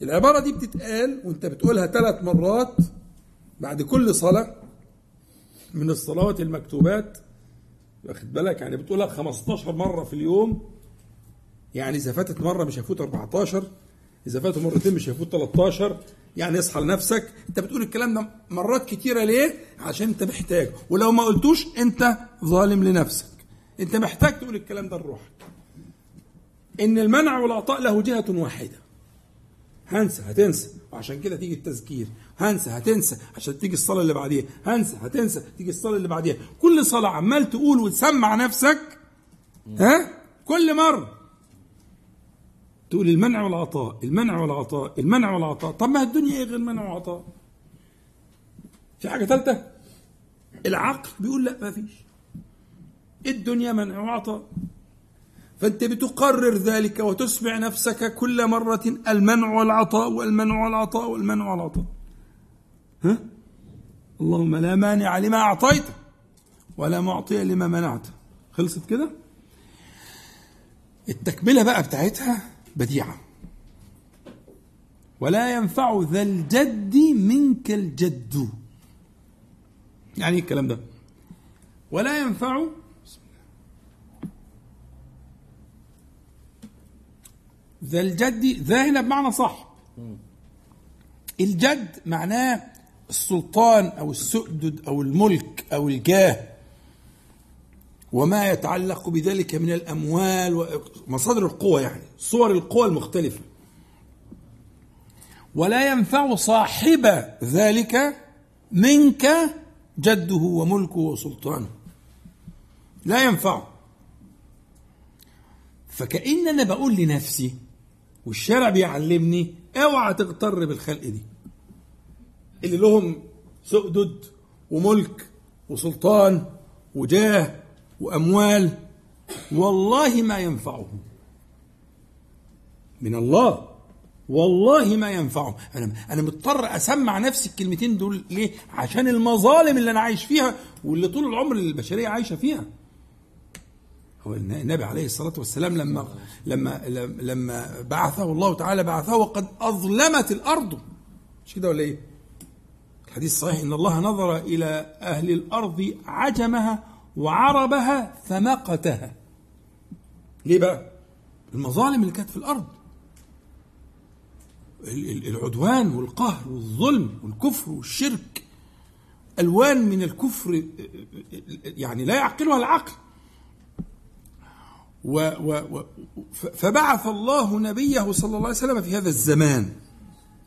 العبارة دي بتتقال وأنت بتقولها ثلاث مرات بعد كل صلاة من الصلوات المكتوبات. واخد بالك؟ يعني بتقولها 15 مرة في اليوم. يعني إذا فاتت مرة مش هيفوت 14 إذا فاتوا مرتين مش هيفوت 13 يعني اصحى لنفسك. أنت بتقول الكلام ده مرات كتيرة ليه؟ عشان أنت محتاج. ولو ما قلتوش أنت ظالم لنفسك. أنت محتاج تقول الكلام ده لروحك. إن المنع والعطاء له جهة واحدة. هنسى هتنسى. وعشان كده تيجي التذكير. هنسى هتنسى. عشان تيجي الصلاة اللي بعديها. هنسى هتنسى. تيجي الصلاة اللي بعديها. كل صلاة عمال تقول وتسمع نفسك ها؟ كل مرة. تقول المنع والعطاء المنع والعطاء المنع والعطاء. طب ما الدنيا إيه غير منع وعطاء؟ في حاجة ثالثة العقل بيقول لا ما فيش. الدنيا منع وعطاء. فأنت بتقرر ذلك وتسمع نفسك كل مرة المنع والعطاء والمنع والعطاء والمنع والعطاء. ها؟ اللهم لا مانع لما أعطيت ولا معطي لما منعت. خلصت كده؟ التكملة بقى بتاعتها بديعة. ولا ينفع ذا الجد منك الجد. يعني إيه الكلام ده؟ ولا ينفع. ذا الجد ذا هنا بمعنى صح. الجد معناه السلطان أو السؤدد أو الملك أو الجاه. وما يتعلق بذلك من الأموال ومصادر القوى يعني صور القوى المختلفة. ولا ينفع صاحب ذلك منك جده وملكه وسلطانه. لا ينفع. فكأن أنا بقول لنفسي والشارع بيعلمني اوعى تغتر بالخلق دي. اللي لهم سؤدد وملك وسلطان وجاه وأموال والله ما ينفعهم. من الله والله ما ينفعهم. أنا أنا مضطر أسمع نفسي الكلمتين دول ليه؟ عشان المظالم اللي أنا عايش فيها واللي طول العمر البشرية عايشة فيها. هو النبي عليه الصلاة والسلام لما لما لما بعثه الله تعالى بعثه وقد أظلمت الأرض. مش كده ولا إيه؟ الحديث الصحيح إن الله نظر إلى أهل الأرض عجمها وعربها فمقتها ليه بقى؟ المظالم اللي كانت في الأرض. ال- ال- العدوان والقهر والظلم والكفر والشرك. ألوان من الكفر يعني لا يعقلها العقل. و و و فبعث الله نبيه صلى الله عليه وسلم في هذا الزمان.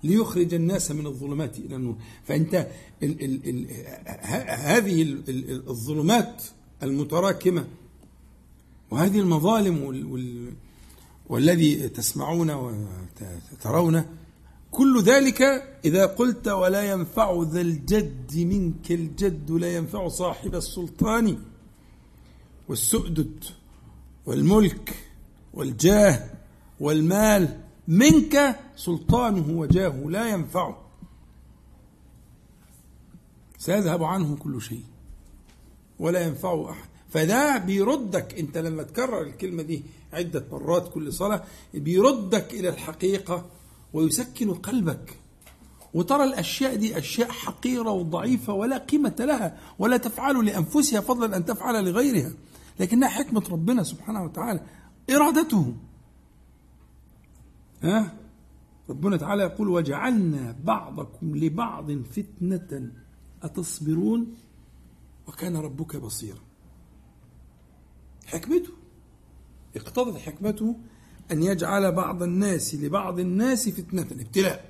ليخرج الناس من الظلمات إلى النور. فأنت ال ال ال ه- هذه ال ال الظلمات المتراكمة وهذه المظالم وال وال والذي تسمعون وترون كل ذلك إذا قلت ولا ينفع ذا الجد منك الجد لا ينفع صاحب السلطان. والسؤدد والملك والجاه والمال منك سلطانه وجاهه لا ينفعه سيذهب عنه كل شيء ولا ينفعه أحد. فده بيردك أنت لما تكرر الكلمة دي عدة مرات كل صلاة بيردك إلى الحقيقة ويسكن قلبك. وترى الأشياء دي أشياء حقيرة وضعيفة ولا قيمة لها ولا تفعل لأنفسها فضلا أن تفعل لغيرها. لكنها حكمة ربنا سبحانه وتعالى إرادته. ها؟ ربنا تعالى يقول وجعلنا بعضكم لبعض فتنة أتصبرون؟ وكان ربك بصيرا. حكمته اقتضت حكمته أن يجعل بعض الناس لبعض الناس فتنة ابتلاء.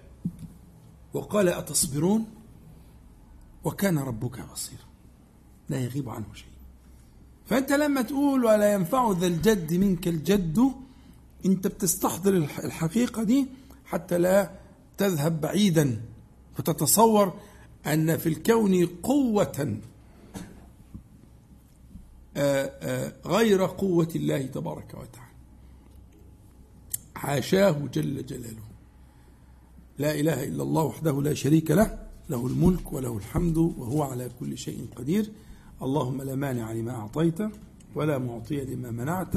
وقال أتصبرون؟ وكان ربك بصيرا. لا يغيب عنه شيء. فأنت لما تقول ولا ينفع ذا الجد منك الجد أنت بتستحضر الح- الحقيقة دي حتى لا تذهب بعيدا وتتصور أن في الكون آه، غير قوة الله تبارك وتعالى. حاشاه جل جلاله. لا إله إلا الله وحده لا شريك له له الملك وله الحمد وهو على كل شيء قدير. اللهم لا مانع لما أعطيت ولا معطي لما منعت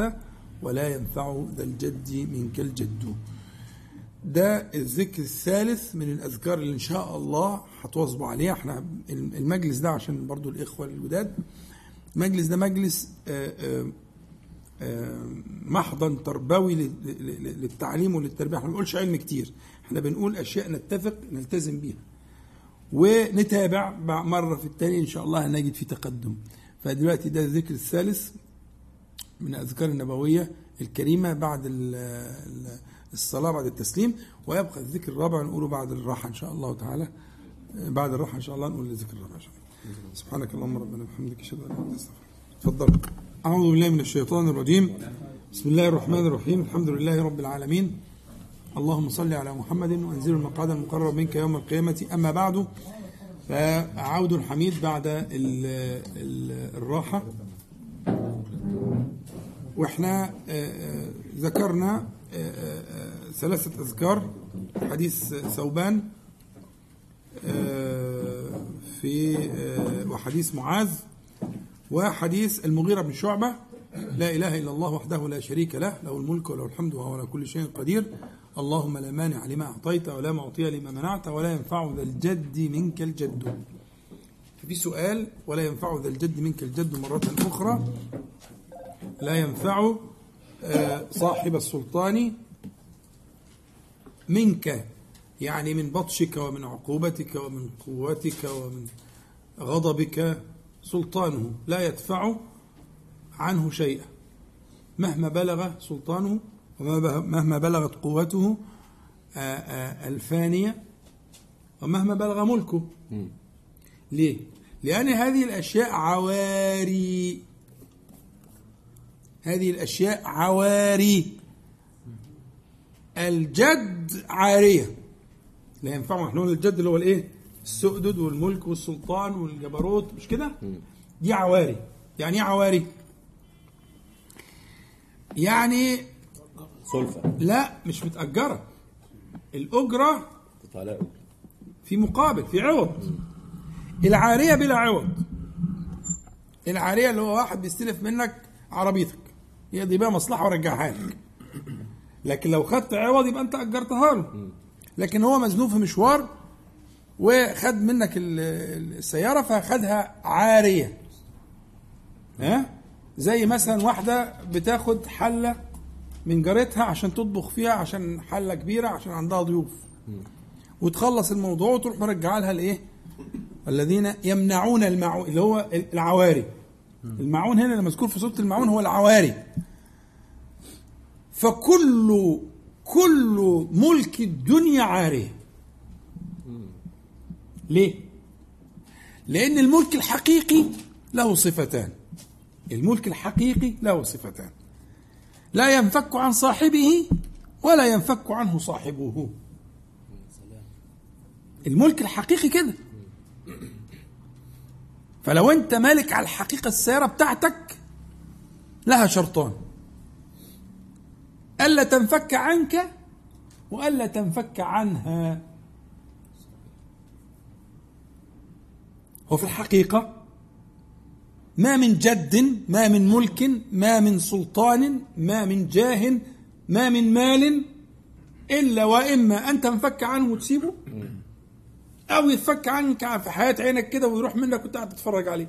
ولا ينفع ذا الجد منك الجد ده الذكر الثالث من الأذكار اللي إن شاء الله هتواظبوا عليها. إحنا المجلس ده عشان برضو الإخوة الجداد. المجلس ده مجلس آه، آه، آه، محضن تربوي لل- لل- للتعليم وللتربية. إحنا ما بنقولش علم كتير. إحنا بنقول أشياء نتفق نلتزم بيها. ونتابع بع- مرة في التاني إن شاء الله هنجد في تقدم. فدلوقتي ده الذكر الثالث. من الاذكار النبوية الكريمة بعد ال- ال- الصلاة بعد التسليم ويبقى الذكر الرابع نقوله بعد الراحة إن شاء الله تعالى. بعد الراحة إن شاء الله نقول الذكر الرابع ان شاء الله سبحانك اللهم ربنا وبحمدك أشهد أن لا إلا أنت أستغفرك تفضل. أعوذ بالله من الشيطان الرجيم. بسم الله الرحمن الرحيم. الحمد لله رب العالمين. اللهم صل على محمد وأنزل المقعد المقرب منك يوم القيامة. أما بعد فعود حميد بعد ال ال الراحة. وإحنا آه، آه، ذكرنا آه، ثلاثة أذكار. حديث ثوبان في وحديث معاذ وحديث المغيرة بن شعبة. لا إله إلا الله وحده لا شريك له له الملك وله الحمد وهو على كل شيء قدير. اللهم لا مانع لما أعطيت ولا معطي لما منعت ولا ينفع ذا الجد منك الجد. في سؤال ولا ينفع ذا الجد منك الجد مرة أخرى؟ لا ينفع آه، صاحب السلطان منك يعني من بطشك ومن عقوبتك ومن قوتك ومن غضبك سلطانه لا يدفع عنه شيئا. مهما بلغ سلطانه ومهما بلغت قوته آه، آه، الفانية ومهما بلغ ملكه. ليه؟ لأن هذه الأشياء عواري. هذه الأشياء عواري. الجد عارية. لا ينفع إحنا الجد اللي هو الإيه؟ السؤدد والملك والسلطان والجبروت مش كده؟ دي عواري. يعني إيه عواري؟ يعني سلفة. لا مش متأجرة. الأجرة في مقابل في عوض. العارية بلا عوض. العارية اللي هو واحد بيستلف منك عربيتك. يقضي بيها مصلحة ورجعها لك. لكن لو خدت عوض يبقى انت أجرتها له. لكن هو مزنوق في مشوار وخد منك ال- السيارة فخدها عارية. ها؟ زي مثلا واحدة بتاخد حلة من جارتها عشان تطبخ فيها عشان حلة كبيرة عشان عندها ضيوف. وتخلص الموضوع وتروح مرجعها لها الإيه؟ الذين يمنعون المعون اللي هو العواري. المعون هنا اللي مذكور في سورة المعون هو العواري فكل كل ملك الدنيا عاريه ليه؟ لأن الملك الحقيقي له صفتان. الملك الحقيقي له صفتان. لا ينفك عن صاحبه ولا ينفك عنه صاحبه. الملك الحقيقي كده. فلو انت مالك على الحقيقة السيارة بتاعتك لها شرطان. ألا تنفك عنك وألا تنفك عنها. هو في الحقيقة ما من جد ما من ملك ما من سلطان ما من جاه ما من مال إلا وإما أن تنفك عنه وتسيبه. أو يتفك عنك في حياة عينك كده ويروح منك وانت قاعد تتفرج عليه.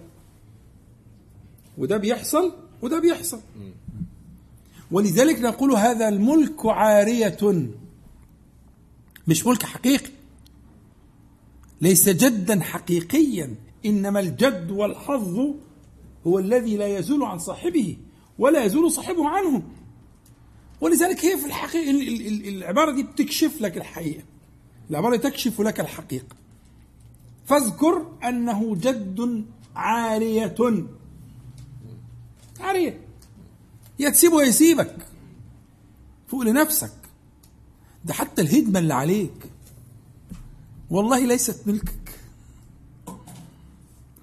وده بيحصل وده بيحصل. ولذلك نقول هذا الملك عارية. مش ملك حقيقي. ليس جدا حقيقيا إنما الجد والحظ هو الذي لا يزول عن صاحبه ولا يزول صاحبه عنه. ولذلك هي في الحقيقة ال- ال- ال- العبارة دي بتكشف لك الحقيقة. العبارة تكشف لك الحقيقة. فاذكر أنه جد عارية. عارية. يا تسيبه يا يسيبك فوق لنفسك. ده حتى الهدمة اللي عليك. والله ليست ملكك.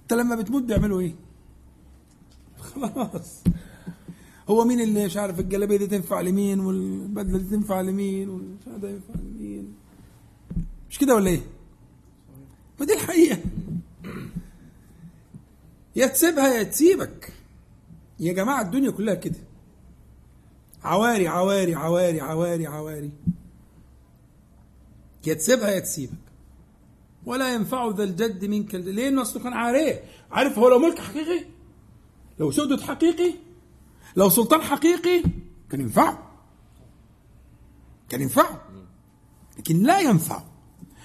انت لما بتموت بيعملوا إيه؟ <laughs> خلاص. هو مين اللي مش عارف الجلابية دي تنفع لمين والبدلة دي تنفع لمين عارف ده ينفع لمين؟ مش كده ولا إيه؟ ما دي الحقيقة. يا تسيبها يا تسيبك. يا جماعة الدنيا كلها كده. عواري عواري عواري عواري عواري. يا تسيبها يا تسيبك. ولا ينفع ذا الجد منك. ليه أصله كان عاريه. عارف هو لو ملك حقيقي؟ لو سدد حقيقي؟ لو سلطان حقيقي؟ كان ينفعه. كان ينفعه. لكن لا ينفعه.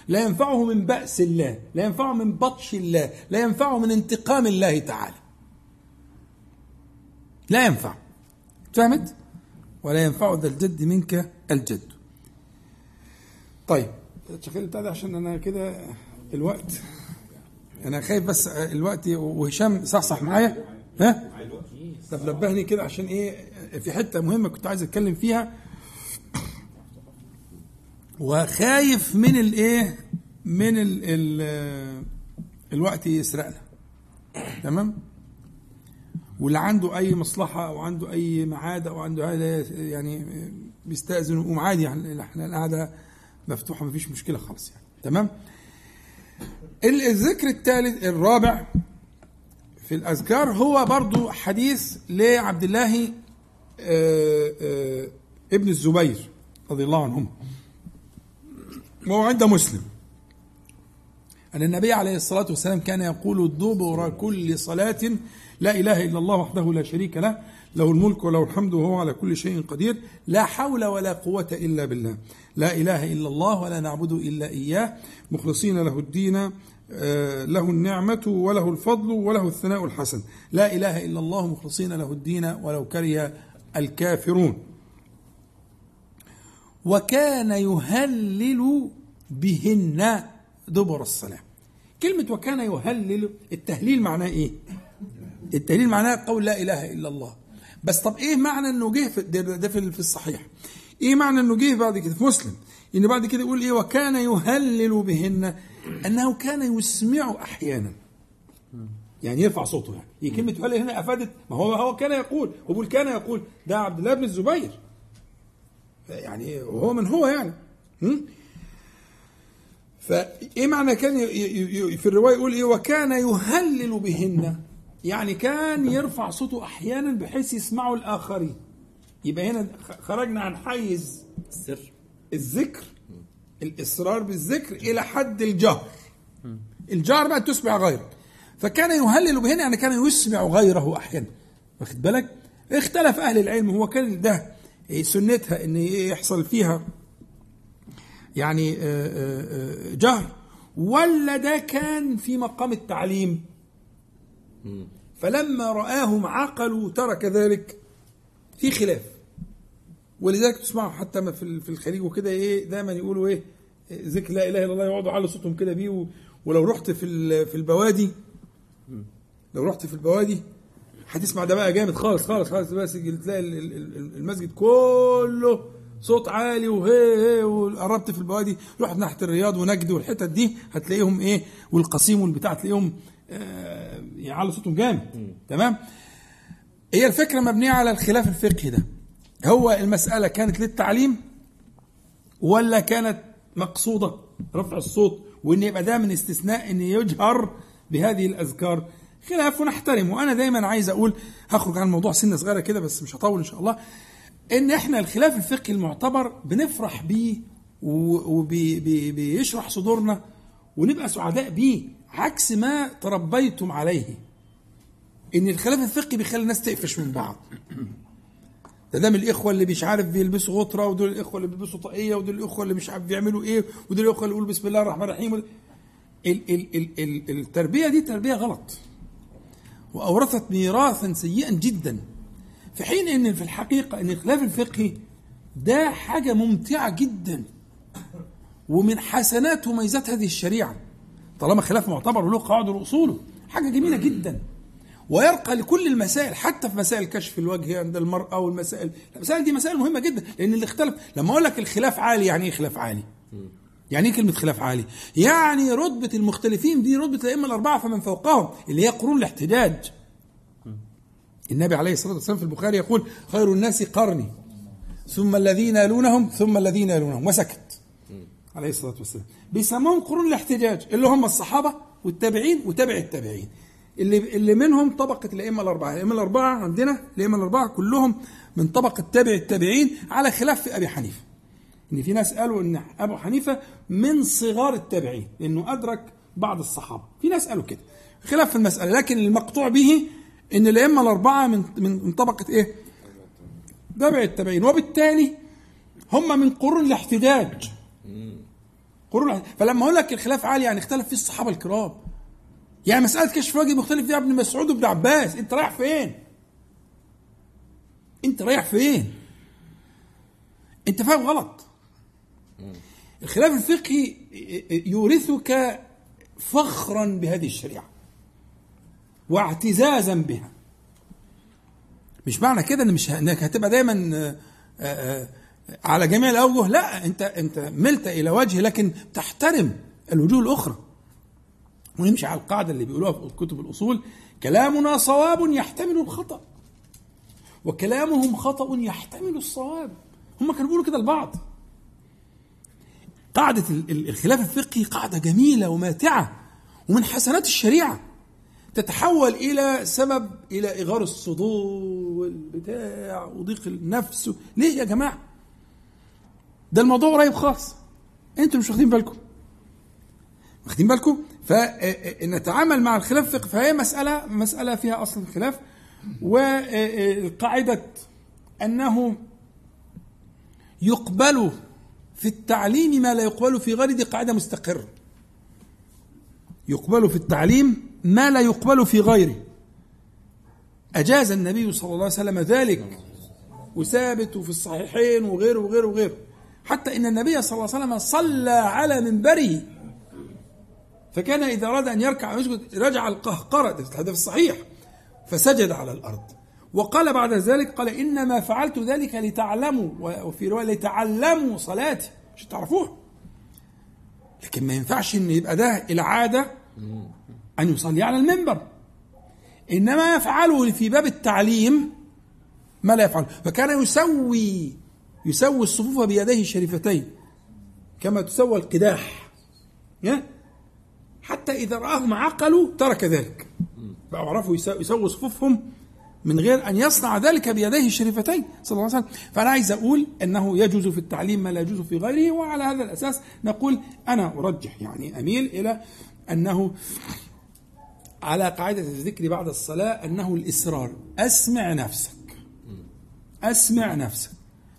لا ينفعه من بأس الله لا ينفعه من بطش الله لا ينفعه من انتقام الله تعالى. لا ينفع. فهمت؟ ولا ينفع ذا الجد منك الجد. طيب. شغل بتاع ده عشان أنا كده الوقت. أنا خايف بس الوقت وهشام صحصح معايا. ها؟ طب نبهني كده عشان إيه في حتة مهمة كنت عايز اتكلم فيها. وخايف من الايه؟ من ال ال الوقت يسرقنا. تمام؟ واللي عنده أي مصلحة أو عنده أي معاد أو عنده هذا يعني بيستاذن ويقوم عادي يعني إحنا القعدة مفتوحة مفيش مشكلة خالص يعني. تمام؟ الذكر الثالث الرابع في الأذكار هو برضو حديث لعبد الله آه، آه، ابن الزبير رضي الله عنهما. وهو عند مسلم. أن النبي عليه الصلاة والسلام كان يقول دبر كل صلاة لا إله إلا الله وحده لا شريك له له الملك وله الحمد وهو على كل شيء قدير لا حول ولا قوة إلا بالله. لا إله إلا الله ولا نعبد إلا إياه. مخلصين له الدين آه، له النعمة وله الفضل وله الثناء الحسن. لا إله إلا الله مخلصين له الدين ولو كره الكافرون. وكان يهلل بهن دبر الصلاة. كلمة وكان يهلل التهليل معناه إيه؟ التهليل معناه قول لا إله إلا الله. بس طب إيه معنى إنه جه في ده, في الصحيح. إيه معنى إنه جه بعد كده؟ في مسلم. إن بعد كده يقول إيه؟ وكان يهلل بهن. أنه كان يسمع أحيانا. يعني يرفع صوته يعني. كلمة يهلل هنا أفادت؟ ما هو هو كان يقول. هو بيقول كان يقول. ده عبد الله بن الزبير. يعني وهو من هو يعني؟ فإيه معنى كان ي- ي- ي- في الرواية يقول إيه؟ وكان يهلل بهن. يعني كان يرفع صوته أحيانا بحيث يسمعه الآخرين. يبقى هنا خرجنا عن حيز السر. الذكر الإصرار بالذكر إلى حد الجهر. الجار بقى تسمع غيرك فكان يهلل بهنا يعني كان يسمع غيره أحيانا. واخد بالك؟ اختلف أهل العلم هو كان ده سنتها إن يحصل فيها يعني آه، آه، آه، جهر. ولا ده كان في مقام التعليم. فلما رآهم عقلوا ترك ذلك في خلاف. ولذلك تسمعوا حتى ما في الخليج وكده إيه دايما يقولوا إيه ذكر لا إله إلا الله يقعدوا على صوتهم كده بيه ولو رحت في في البوادي لو رحت في البوادي هتسمع ده بقى جامد خالص خالص خالص. بس تلاقي ال- ال- ال- المسجد كله صوت عالي وهي هي وقربت في البوادي. رحت ناحية الرياض ونجد والحتت دي هتلاقيهم إيه؟ والقصيم والبتاع تلاقيهم آه يعلوا صوتهم جامد. تمام؟ هي الفكرة مبنية على الخلاف الفقهي ده. هو المسألة كانت للتعليم ولا كانت مقصودة رفع الصوت وإن يبقى ده من استثناء إن يجهر بهذه الأذكار خلاف ونحترم وأنا دايما عايز أقول هخرج عن الموضوع سنة صغيرة كده بس مش هطول إن شاء الله إن إحنا الخلاف الفقهي المعتبر بنفرح بيه وبيشرح صدورنا ونبقى سعداء بيه عكس ما تربيتم عليه. إن الخلاف الفقهي بيخلي الناس تقفش من بعض. ده من الإخوة اللي مش عارف بيلبسوا غطرة ودول الإخوة اللي بيلبسوا طاقية ودول الإخوة اللي مش عارف بيعملوا إيه ودول الإخوة اللي يقولوا بسم الله الرحمن الرحيم ال ال ال ال التربية دي تربية غلط. وأورثت ميراثا سيئا جدا. في حين إن في الحقيقة إن الخلاف الفقهي ده حاجة ممتعة جدا. ومن حسنات وميزات هذه الشريعة. طالما خلاف معتبر وله قواعد وأصوله. حاجة جميلة جدا. ويرقى لكل المسائل حتى في مسائل كشف الوجه عند المرأة والمسائل. المسائل دي مسائل مهمة جدا. لأن اللي اختلف لما أقول لك الخلاف عالي يعني إيه خلاف عالي؟ يعني إيه كلمة خلاف عالي؟ يعني رتبة المختلفين دي رتبة الأئمة الأربعة فمن فوقهم اللي هي قرون الاحتجاج. النبي عليه الصلاة والسلام في البخاري يقول خير الناس قرني ثم الذين يلونهم ثم الذين يلونهم. وسكت. عليه الصلاة والسلام. بيسموهم قرون الاحتجاج اللي هم الصحابة والتابعين وتابع التابعين. اللي اللي منهم طبقة الأئمة الأربعة، الأئمة الأربعة عندنا الأئمة الأربعة كلهم من طبقة تابع التابعين على خلاف في أبي حنيفة. إن في ناس قالوا إن أبو حنيفة من صغار التابعين لأنه أدرك بعض الصحابة، في ناس قالوا كده. خلاف في المسألة لكن المقطوع به إن الأئمة الأربعة من من طبقة إيه؟ تابع التابعين وبالتالي هم من قرون الاحتجاج. قرون. فلما أقول لك الخلاف عالي يعني اختلف فيه الصحابة الكرام. يعني مسألة كشف وجه مختلف فيها ابن مسعود وابن عباس أنت رايح فين أنت رايح فين أنت فاهم غلط الخلاف الفقهي يورثك فخرا بهذه الشريعة واعتزازا بها. مش معنى كده إن مش إنك هتبقى دايما آه، آه، على جميع الأوجه. لا أنت أنت ملت إلى وجه لكن تحترم الوجوه الأخرى. ونمشي على القاعدة اللي بيقولوها في كتب الأصول كلامنا صواب يحتمل الخطأ. وكلامهم خطأ يحتمل الصواب. هم كانوا بيقولوا كده لبعض. قاعدة ال- ال- الخلاف الفقهي قاعدة جميلة وماتعة ومن حسنات الشريعة تتحول إلى سبب إلى إغار الصدور والبتاع وضيق النفس. ليه يا جماعة؟ ده الموضوع قريب خالص. أنتوا مش واخدين بالكم. واخدين بالكم؟ فنتعامل مع الخلاف الفقهي فهي مسألة مسألة فيها أصل الخلاف والقاعدة أنه يقبل في التعليم ما لا يقبل في غيره دي قاعدة مستقرة يقبل في التعليم ما لا يقبل في غيره. أجاز النبي صلى الله عليه وسلم ذلك. وثابت في الصحيحين وغيره وغيره وغيره. حتى إن النبي صلى الله عليه وسلم صلى على منبره. فكان إذا أراد أن يركع ويسجد رجع القهقرة. الحديث الصحيح. فسجد على الأرض. وقال بعد ذلك قال إنما فعلت ذلك لتعلموا وفي رواية لتعلموا صلاتي مش تعرفوها. لكن ما ينفعش إن يبقى ده العادة أن يصلي على المنبر. إنما يفعله في باب التعليم ما لا يفعله فكان يسوي يسوي الصفوف بيديه الشريفتين كما تسوى القداح؟ حتى إذا رآهم عقلوا ترك ذلك. بقوا عرفوا يسو- يسووا صفوفهم من غير أن يصنع ذلك بيديه الشريفتين صلى الله عليه وسلم. فأنا عايز أقول أنه يجوز في التعليم ما لا يجوز في غيره وعلى هذا الأساس نقول أنا أرجح يعني أميل إلى أنه على قاعدة الذكر بعد الصلاة أنه الإصرار. أسمع نفسك. أسمع نفسك.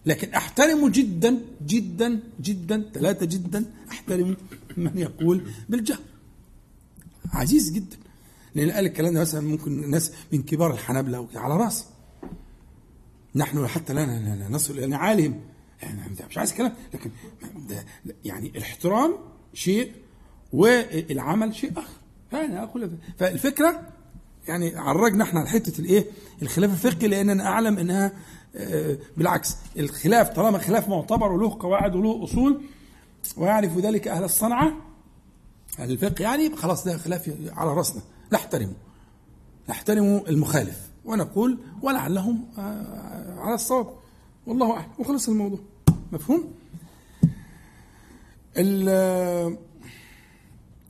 لكن أحترم جدا جدا جدا ثلاثة جدا أحترم من يقول بالجهر عزيز جدا. لأن قال الكلام ده مثلا ممكن ناس من كبار الحنابلة على راسي نحن حتى لا نصل إلى نعالهم. يعني مش عايز كلام لكن يعني الاحترام شيء والعمل شيء آخر. فانا أقول فالفكرة يعني عرجنا إحنا حتة الإيه؟ الخلاف الفقهي لأننا أعلم إنها آه، بالعكس الخلاف طالما خلاف معتبر وله قواعد وله أصول ويعرف ذلك أهل الصنعة أهل الفقه يعني خلاص ده خلاف على رأسنا. نحترمه نحترم المخالف ونقول ولعلهم آه، على الصواب. والله أعلم. وخلص الموضوع. مفهوم؟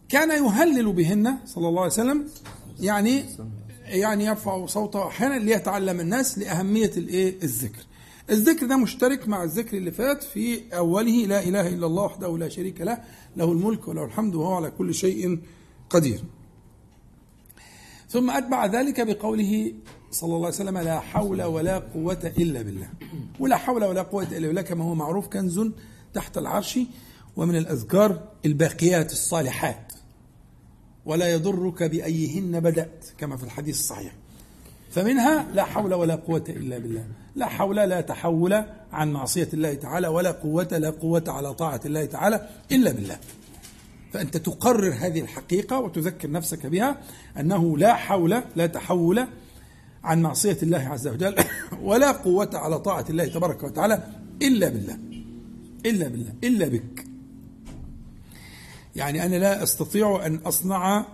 كان يهلل بهن صلى الله عليه وسلم يعني يعني يرفع صوته أحيانا ليتعلم الناس لأهمية الإيه؟ الذكر. الذكر ده مشترك مع الذكر اللي فات في أوله لا إله إلا الله وحده لا شريك له له الملك وله الحمد وهو على كل شيء قدير. ثم أتبع ذلك بقوله صلى الله عليه وسلم لا حول ولا قوة إلا بالله. ولا حول ولا قوة إلا بالله كما هو معروف كنز تحت العرش ومن الأذكار الباقيات الصالحات. ولا يضرك بأيهن بدأت كما في الحديث الصحيح. فمنها لا حول ولا قوة إلا بالله. لا حول لا تحول عن معصية الله تعالى ولا قوة لا قوة على طاعة الله تعالى إلا بالله. فأنت تقرر هذه الحقيقة وتذكر نفسك بها أنه لا حول لا تحول عن معصية الله عز وجل <coughs> ولا قوة على طاعة الله تبارك وتعالى إلا بالله إلا بالله إلا بك. يعني أنا لا أستطيع أن أصنع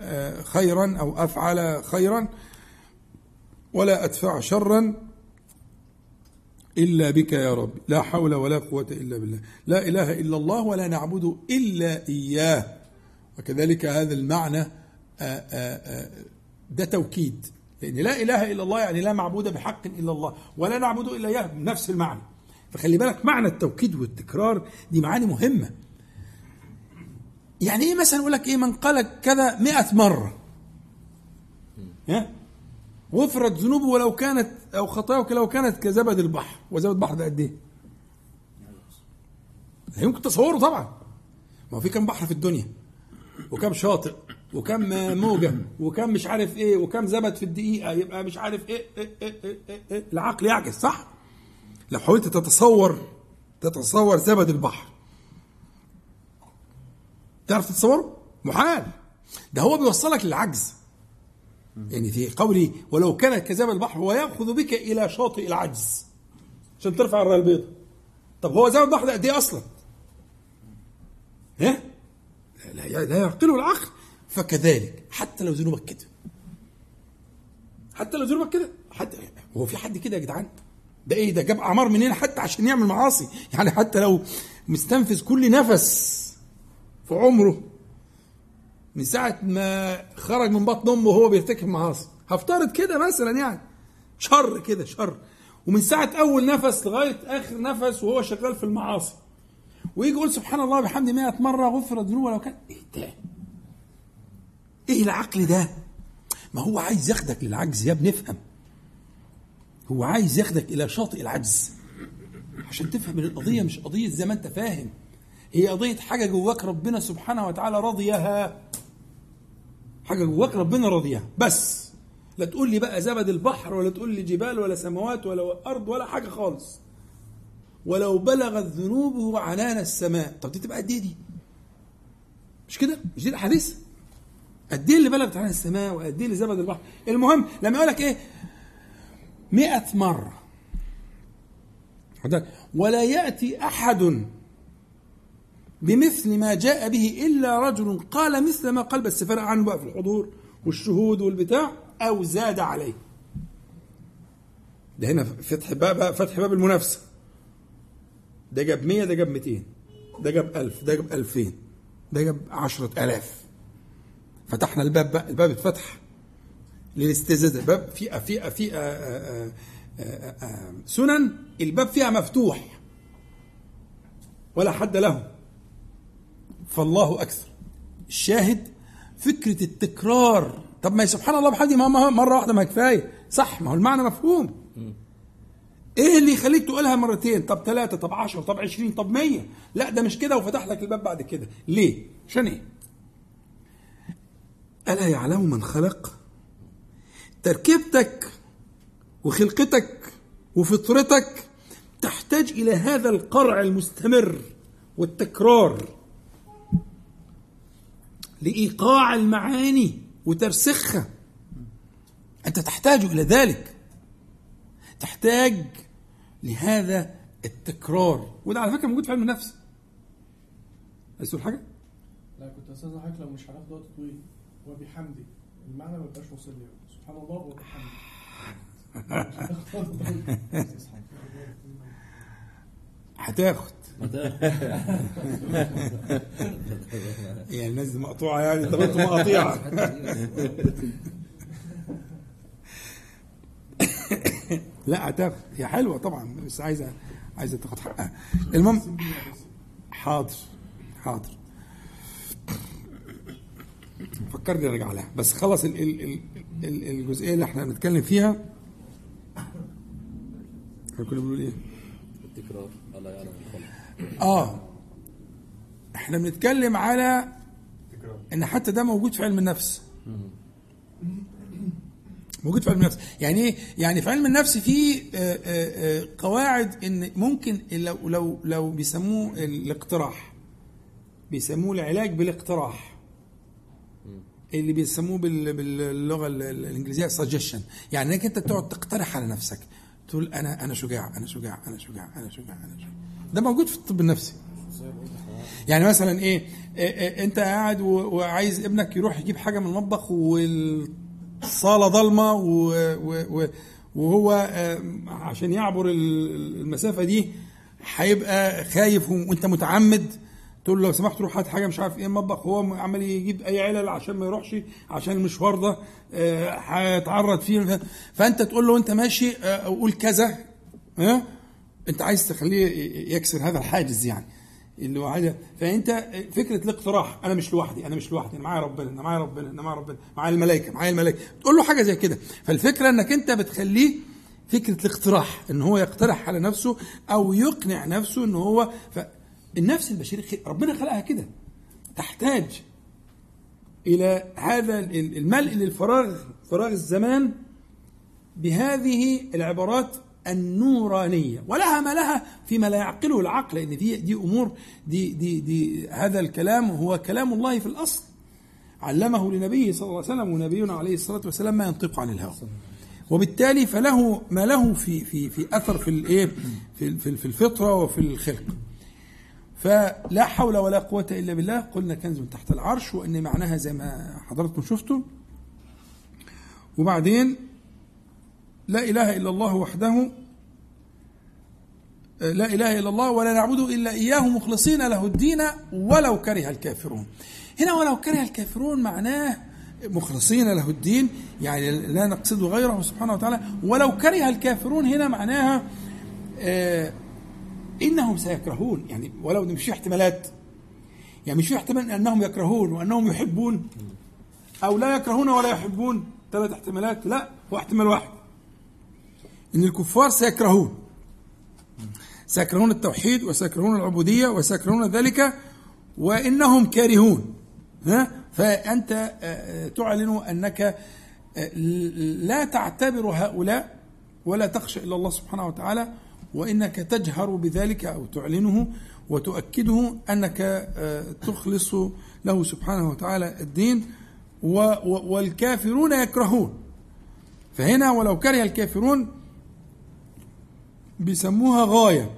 آه، خيرا أو أفعل خيرا ولا أدفع شرا إلا بك يا رب. لا حول ولا قوة إلا بالله. لا إله إلا الله ولا نعبد إلا إياه. وكذلك هذا المعنى آه، آه، ده توكيد. لأن لا إله إلا الله يعني لا معبود بحق إلا الله ولا نعبد إلا إياه. بنفس المعنى. فخلي بالك معنى التوكيد والتكرار دي معاني مهمة. يعني إيه مثلا يقول لك إيه؟ من قال كذا مئة مرة. ها؟ غفرت ذنوبه ولو كانت أو خطاياه لو كانت كزبد البحر وزبد البحر ده قد؟ لا يمكن تصوره طبعا ما هو في كم بحر في الدنيا وكم شاطئ وكم موجة وكم مش عارف إيه وكم زبد في الدقيقة يبقى مش عارف إيه, إيه, إيه, إيه, إيه, إيه العقل يعجز صح؟ لو حاولت تتصور تتصور زبد البحر تعرف تتصوره؟ محال ده هو بيوصلك للعجز يعني في قولي ولو كانت كزبد البحر ويأخذ بك إلى شاطئ العجز. عشان ترفع الراية البيضاء. طب هو زبد البحر قد إيه أصلا؟ ها؟ لا, لا يعقله العقل. فكذلك حتى لو ذنوبك كده. حتى لو ذنوبك كده. حتى هو في حد كده يا جدعان؟ ده إيه؟ ده جاب أعمار منين حتى عشان يعمل معاصي. يعني حتى لو مستنفذ كل نفس في عمره من ساعة ما خرج من بطن أمه وهو بيرتكب معاصي هفترض كده مثلا يعني. شر كده شر. ومن ساعة أول نفس لغاية آخر نفس وهو شغال في المعاصي. ويجي يقول سبحان الله بحمد 100 مرة غفرت ذنوبه لو كان إيه ده؟ إيه العقل ده؟ ما هو عايز ياخدك للعجز يا ابني افهم. هو عايز ياخدك إلى شاطئ العجز. عشان تفهم إن القضية مش قضية زي ما أنت فاهم. هي قضية حاجة جواك ربنا سبحانه وتعالى رضيها. حاجة جواك ربنا رضيها بس لا تقول لي بقى زبد البحر ولا تقول لي جبال ولا سماوات ولا أرض ولا حاجة خالص ولو بلغت ذنوبه عنان السماء طب دي تبقى قد إيه دي؟ مش كده؟ مش دي الأحاديث؟ قد إيه اللي بلغت عنان السماء وقد إيه اللي زبد البحر؟ المهم لما يقول لك إيه؟ 100 مرة ولا يأتي أحد بمثل ما جاء به إلا رجل قال مثل ما قال بس فرق عنه بقى في الحضور والشهود والبتاع أو زاد عليه. ده هنا فتح باب فتح باب المنافسة. ده جاب 100 ده جاب 200 ده جاب 1000 ده جاب 2000 ده جاب 10000 فتحنا الباب بقى الباب اتفتح للاستزادة. الباب في في في آه، آه، آه، سنن الباب فيها مفتوح. ولا حد له. فالله أكثر. الشاهد فكرة التكرار. طب ما سبحان الله بحدي ما مرة واحدة ما كفاية. صح ما هو المعنى مفهوم. إيه اللي يخليك تقولها مرتين؟ طب ثلاثة طب عشرة طب عشرين طب مية. لا ده مش كده وفتح لك الباب بعد كده. ليه؟ عشان إيه؟ ألا يعلم من خلق؟ تركيبتك وخلقتك وفطرتك تحتاج إلى هذا القرع المستمر والتكرار. لإيقاع المعاني وترسخها أنت تحتاج إلى ذلك. تحتاج لهذا التكرار. وده على فكرة موجود في علم النفس. عايز تقول حاجة؟ لا كنت أستاذ حضرتك لو مش هناخد وقت طويل. وبحمدي المعنى ما يبقاش وصل لي. سبحان الله وبحمدي. <laughs> هتاخد. <laughs> يعني الناس دي مقطوعة يعني طب أنتوا مقاطيع. لا هتاخد هي حلوة طبعا بس عايزة عايزة تاخد حقها. المهم حاضر حاضر. فكرني أرجع لها. بس خلص ال ال ال ال الجزئية اللي إحنا بنتكلم فيها. إحنا كنا بنقول إيه؟ التكرار. الا يعلم الخلق. آه. إحنا بنتكلم على إن حتى ده موجود في علم النفس. موجود في علم النفس. يعني إيه؟ يعني في علم النفس في آه، آه، آه، قواعد إن ممكن لو لو لو بيسموه الاقتراح. بيسموه العلاج بالاقتراح. اللي بيسموه بال- باللغة ال- ال- الإنجليزية سجشن يعني إنك أنت تقعد تقترح على نفسك. تقول أنا أنا شجاع أنا شجاع أنا شجاع أنا شجاع أنا شجاع. ده موجود في الطب النفسي. يعني مثلا إيه, إيه, إيه أنت قاعد وعايز ابنك يروح يجيب حاجة من المطبخ والصالة ضلمة وهو آه، عشان يعبر ال- المسافة دي هيبقى خايف وأنت متعمد. تقول له لو سمحت روح هات حاجة مش عارف إيه المطبخ. هو عمال يجيب أي علل عشان ما يروحش عشان المشوار ده آه، هيتعرض فيه. فأنت تقول له أنت ماشي آه، قول كذا ها انت عايز تخليه يكسر هذا الحاجز يعني. اللي هو عايز فانت فكرة الاقتراح أنا مش لوحدي أنا مش لوحدي أنا معايا ربنا أنا معايا ربنا أنا معايا ربنا معايا الملائكة معايا الملائكة. تقول له حاجة زي كده. فالفكرة إنك أنت بتخليه فكرة الاقتراح إن هو يقترح على نفسه أو يقنع نفسه إن هو فالنفس البشرية خ- ربنا خلقها كده. تحتاج إلى هذا ال- الملء للفراغ فراغ الزمان بهذه العبارات النورانية. ولها ما لها فيما لا يعقله العقل لأن دي دي أمور دي دي دي هذا الكلام هو كلام الله في الأصل. علمه لنبيه صلى الله عليه وسلم ونبينا عليه الصلاة والسلام ما ينطق عن الهوى. وبالتالي فله ما له في في في أثر في الايه في في الفطرة وفي الخلق. فلا حول ولا قوة إلا بالله. قلنا كنز من تحت العرش وإن معناها زي ما حضراتكم شفتوا. وبعدين لا إله إلا الله وحده لا إله إلا الله ولا نعبد إلا إياه مخلصين له الدين ولو كره الكافرون. هنا ولو كره الكافرون معناه مخلصين له الدين يعني لا نقصد غيره سبحانه وتعالى. ولو كره الكافرون هنا معناها آه إنهم سيكرهون. يعني ولو مش في احتمالات يعني مش في احتمال أنهم يكرهون وأنهم يحبون أو لا يكرهون ولا يحبون ثلاث احتمالات لا هو احتمال واحد. إن الكفار سيكرهون. سيكرهون التوحيد وسيكرهون العبودية وسيكرهون ذلك وإنهم كارهون. ها؟ فأنت آه، آه، تعلن أنك آه، لا تعتبر هؤلاء ولا تخشى إلا الله سبحانه وتعالى وإنك تجهر بذلك أو تعلنه وتؤكده أنك تخلص له سبحانه وتعالى الدين والكافرون يكرهون. فهنا ولو كره الكافرون بيسموها غاية.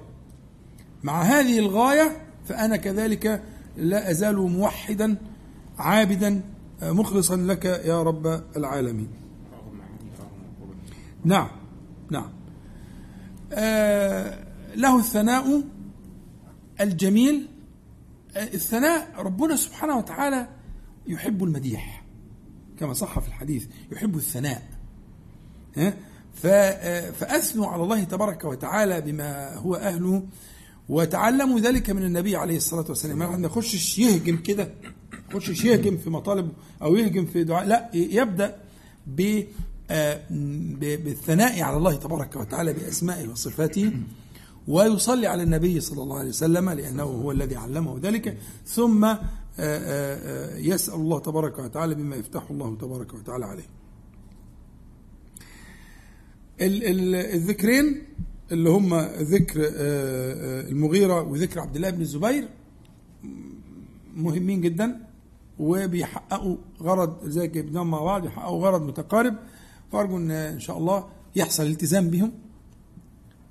مع هذه الغاية فأنا كذلك لا أزال موحدا عابدا مخلصا لك يا رب العالمين. نعم نعم. آه له الثناء الجميل. آه الثناء ربنا سبحانه وتعالى يحب المديح كما صح في الحديث يحب الثناء. ها؟ فأثنوا على الله تبارك وتعالى بما هو أهله وتعلموا ذلك من النبي عليه الصلاة والسلام. ما نخشش يهجم كده يخشش يهجم في مطالب أو يهجم في دعاء لا يبدأ ب آه، ب- بالثناء على الله تبارك وتعالى بأسمائه وصفاته ويصلي على النبي صلى الله عليه وسلم لأنه هو الذي علمه ذلك. ثم آه، آه، يسأل الله تبارك وتعالى بما يفتح الله تبارك وتعالى عليه. ال- ال- الذكرين اللي هم ذكر آه، آه، المغيرة وذكر عبد الله بن الزبير مهمين جدا وبيحققوا غرض زي جبناهم مع بعض يحققوا غرض متقارب. فأرجو إن إن شاء الله يحصل التزام بهم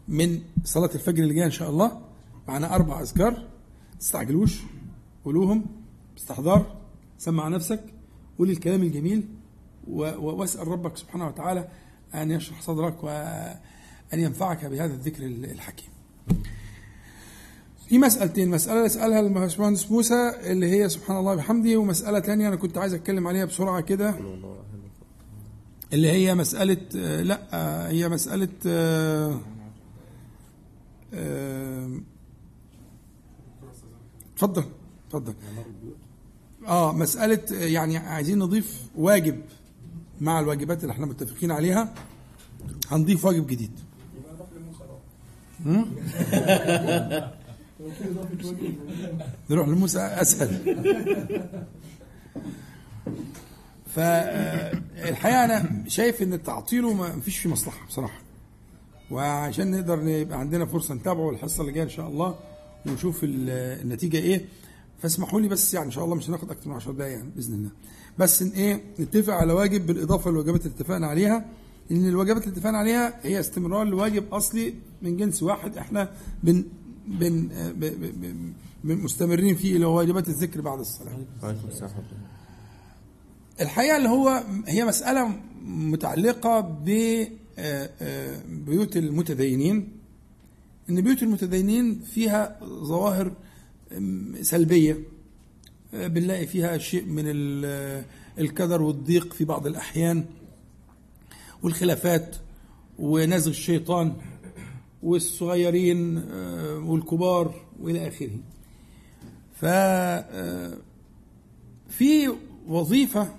من صلاة الفجر اللي جاية إن شاء الله. معنا أربع أذكار. ما تستعجلوش قولوهم باستحضار سمع نفسك قول الكلام الجميل و- و- واسأل ربك سبحانه وتعالى أن يشرح صدرك وأن ينفعك بهذا الذكر الحكيم. في مسألتين مسألة اللي سألها الباشمهندس موسى اللي هي سبحان الله بحمده ومسألة تانية أنا كنت عايز أتكلم عليها بسرعة كده. اللي هي مسألة لا هي مسألة اتفضل اتفضل. آه مسألة يعني عايزين نضيف واجب. مع الواجبات اللي إحنا متفقين عليها هنضيف واجب جديد. نروح لموسى أسهل. فالحقيقة أنا شايف إن تعطيله ما فيش فيه مصلحة بصراحة. وعشان نقدر يبقى عندنا فرصة نتابعه الحصه اللي جاية إن شاء الله ونشوف ال- النتيجة إيه. فاسمحوا لي بس يعني إن شاء الله مش هناخد أكتر من 10 دقائق يعني بإذن الله. بس إيه نتفق على واجب بالإضافة للواجبات اللي اتفقنا عليها إن الواجبات اللي اتفقنا عليها هي استمرار لواجب أصلي من جنس واحد إحنا بن بن ب- ب- ب- ب- مستمرين فيه اللي هو واجبات الذكر بعد الصلاة. الحقيقة اللي هو هي مسألة متعلقة ببيوت المتدينين. إن بيوت المتدينين فيها ظواهر سلبية. بنلاقي فيها شيء من ال- الكدر والضيق في بعض الأحيان والخلافات ونزغ الشيطان والصغيرين أه، والكبار وإلى آخره. ف أه، في وظيفة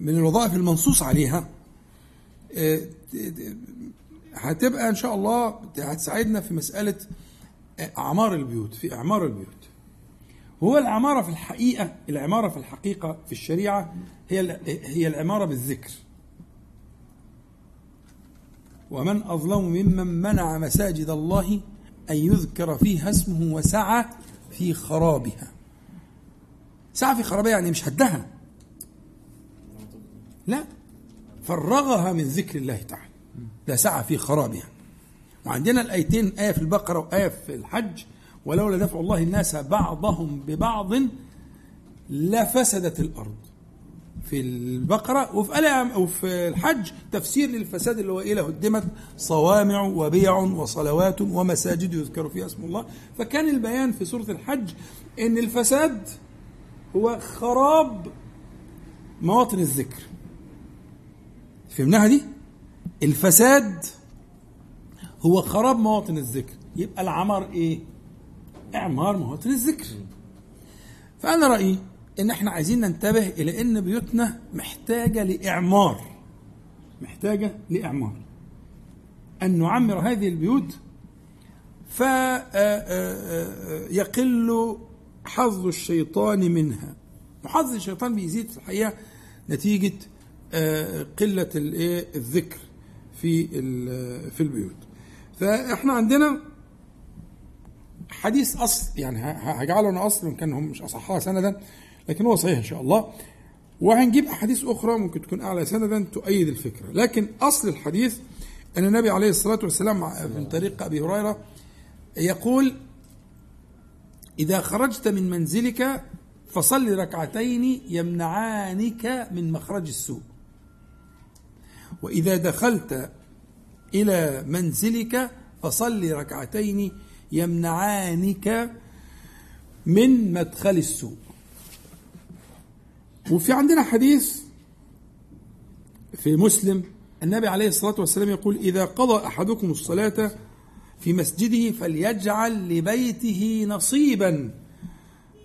من الوظائف المنصوص عليها آه، هتبقى إن شاء الله هتساعدنا في مسألة آه، أعمار البيوت في إعمار البيوت. هو العمارة في الحقيقة العمارة في الحقيقة في الشريعة هي هي العمارة بالذكر. ومن أظلم ممن منع مساجد الله أن يذكر فيها اسمه وسعى في خرابها. سعى في خرابها يعني مش هدها لا فرغها من ذكر الله تعالى. ده سعى في خرابها. وعندنا الآيتين آية في البقرة وآية في الحج. ولولا دفع الله الناس بعضهم ببعض لفسدت الأرض. في البقرة وفي وفي الحج تفسير للفساد اللي هو إيه لهدمت صوامع وبيع وصلوات ومساجد يذكر فيها اسم الله. فكان البيان في سورة الحج إن الفساد هو خراب مواطن الذكر. فهمناها دي؟ الفساد هو خراب مواطن الذكر. يبقى العمار إيه؟ اعمار مواطن الذكر. فأنا رأيي إن إحنا عايزين ننتبه إلى إن بيوتنا محتاجة لإعمار. محتاجة لإعمار. أن نعمر هذه البيوت فيقل حظ الشيطان منها. وحظ الشيطان بيزيد في الحقيقة نتيجة آه، قلة الذكر في في البيوت. فإحنا عندنا حديث أصل يعني هجعله أنا أصل وان كان هم مش اصحها سندا لكن هو صحيح إن شاء الله. وهنجيب أحاديث أخرى ممكن تكون أعلى سندا تؤيد الفكرة. لكن أصل الحديث أن النبي عليه الصلاة والسلام من طريق أبي هريرة يقول إذا خرجت من منزلك فصل ركعتين يمنعانك من مخرج السوء. وإذا دخلت إلى منزلك فصل ركعتين يمنعانك من مدخل السوء وفي عندنا حديث في مسلم النبي عليه الصلاة والسلام يقول إذا قضى أحدكم الصلاة في مسجده فليجعل لبيته نصيبا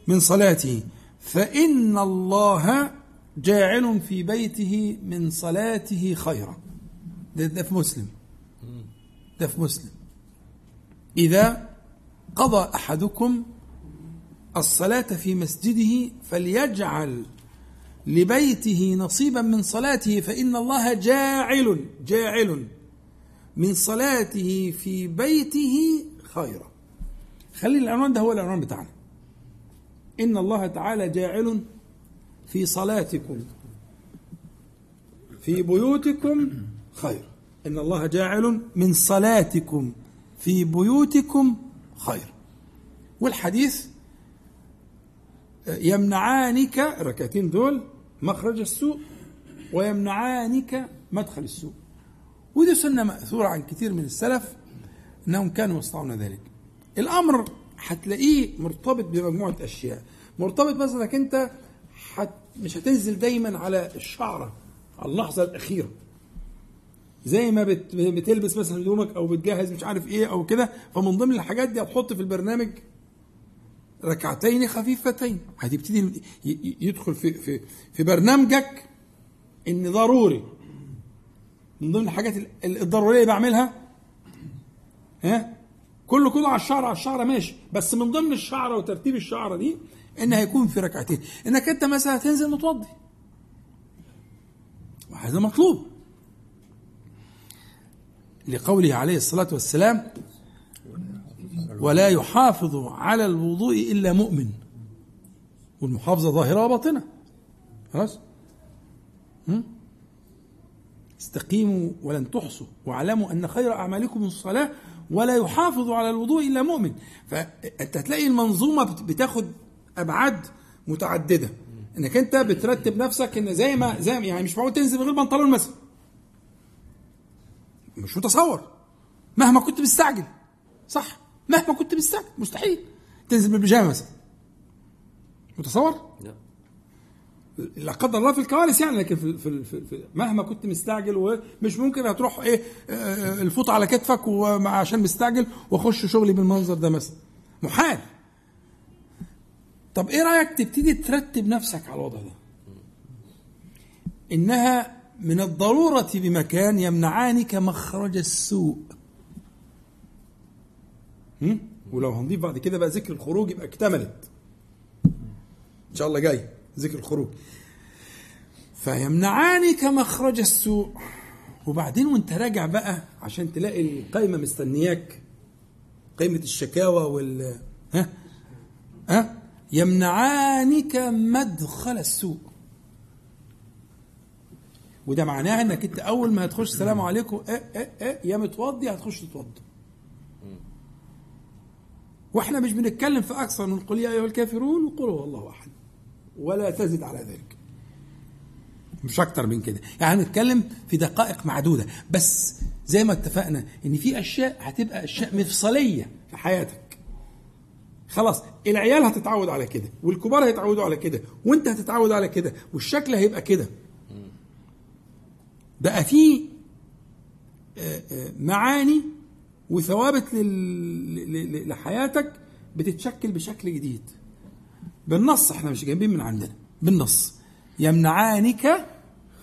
من صلاته فإن الله جاعل في بيته من صلاته خيرا. ده, ده في مسلم. ده في مسلم. إذا قضى أحدكم الصلاة في مسجده فليجعل لبيته نصيبا من صلاته فإن الله جاعل جاعل من صلاته في بيته خيرا. خلي العنوان ده هو العنوان بتاعنا. إن الله تعالى جاعل في صلاتكم في بيوتكم خير. إن الله جاعل من صلاتكم في بيوتكم خير. والحديث يمنعانك الركعتين دول مخرج السوء ويمنعانك مدخل السوء. ودي سنة مأثورة عن كثير من السلف أنهم كانوا يصنعون ذلك. الأمر هتلاقيه مرتبط بمجموعة أشياء. مرتبط مثلا إنك أنت مش هتنزل دايما على الشعرة على اللحظة الأخيرة. زي ما بت بتلبس مثلا هدومك أو بتجهز مش عارف إيه أو كده فمن ضمن الحاجات دي هتحط في البرنامج ركعتين خفيفتين. هتبتدي يدخل في في في برنامجك إن ضروري. من ضمن الحاجات الضرورية بعملها ها؟ كله كله على الشعر على الشعر ماشي. بس من ضمن الشعره وترتيب الشعره دي إن هيكون في ركعتين. إنك أنت مثلا هتنزل متوضي. وهذا مطلوب لقوله عليه الصلاة والسلام ولا يحافظ على الوضوء إلا مؤمن. والمحافظة ظاهرة وباطنة. خلاص؟ استقيموا ولن تحصوا. واعلموا أن خير أعمالكم الصلاة ولا يحافظ على الوضوء إلا مؤمن. فأنت هتلاقي المنظومة بتاخد أبعاد متعددة. إنك أنت بترتب نفسك إن زي ما زي يعني مش معقول تنزل من غير بنطلون مثلا. مش متصور. مهما كنت مستعجل. صح؟ مهما كنت مستعجل. مستحيل. تنزل بالبيجامة مثلا. متصور؟ لا. لا قدر الله في الكوارث يعني لكن في, في, في, في مهما كنت مستعجل ومش ممكن هتروح إيه آه، الفوط على كتفك عشان مستعجل واخش شغلي بالمنظر ده مثلا. محال. طب إيه رأيك تبتدي ترتب نفسك على الوضع ده؟ إنها من الضرورة بمكان يمنعانك مخرج السوء. ولو هنضيف بعد كده بقى ذكر الخروج يبقى اكتملت. إن شاء الله جاي ذكر الخروج. فيمنعانك مخرج السوء. وبعدين وانت راجع بقى عشان تلاقي القايمة مستنياك. قيمه الشكاوى وال ها؟ ها؟ يمنعانك مدخل السوء. وده معناه انك انت اول ما هتخش السلام عليكم آه آه آه يا متوضي هتخش تتوضى. وإحنا مش بنتكلم في أكثر من قل يا أيها الكافرون وقل هو الله أحد. ولا تزد على ذلك. مش أكتر من كده. يعني هنتكلم في دقائق معدودة. بس زي ما اتفقنا إن في أشياء هتبقى أشياء مفصلية في حياتك. خلاص العيال هتتعود على كده والكبار هيتعودوا على كده وانت هتتعود على كده والشكل هيبقى كده. بقى في آه، آه، معاني وثوابت لحياتك بتتشكل بشكل جديد. بالنص إحنا مش جايبين من عندنا بالنص. يمنعانك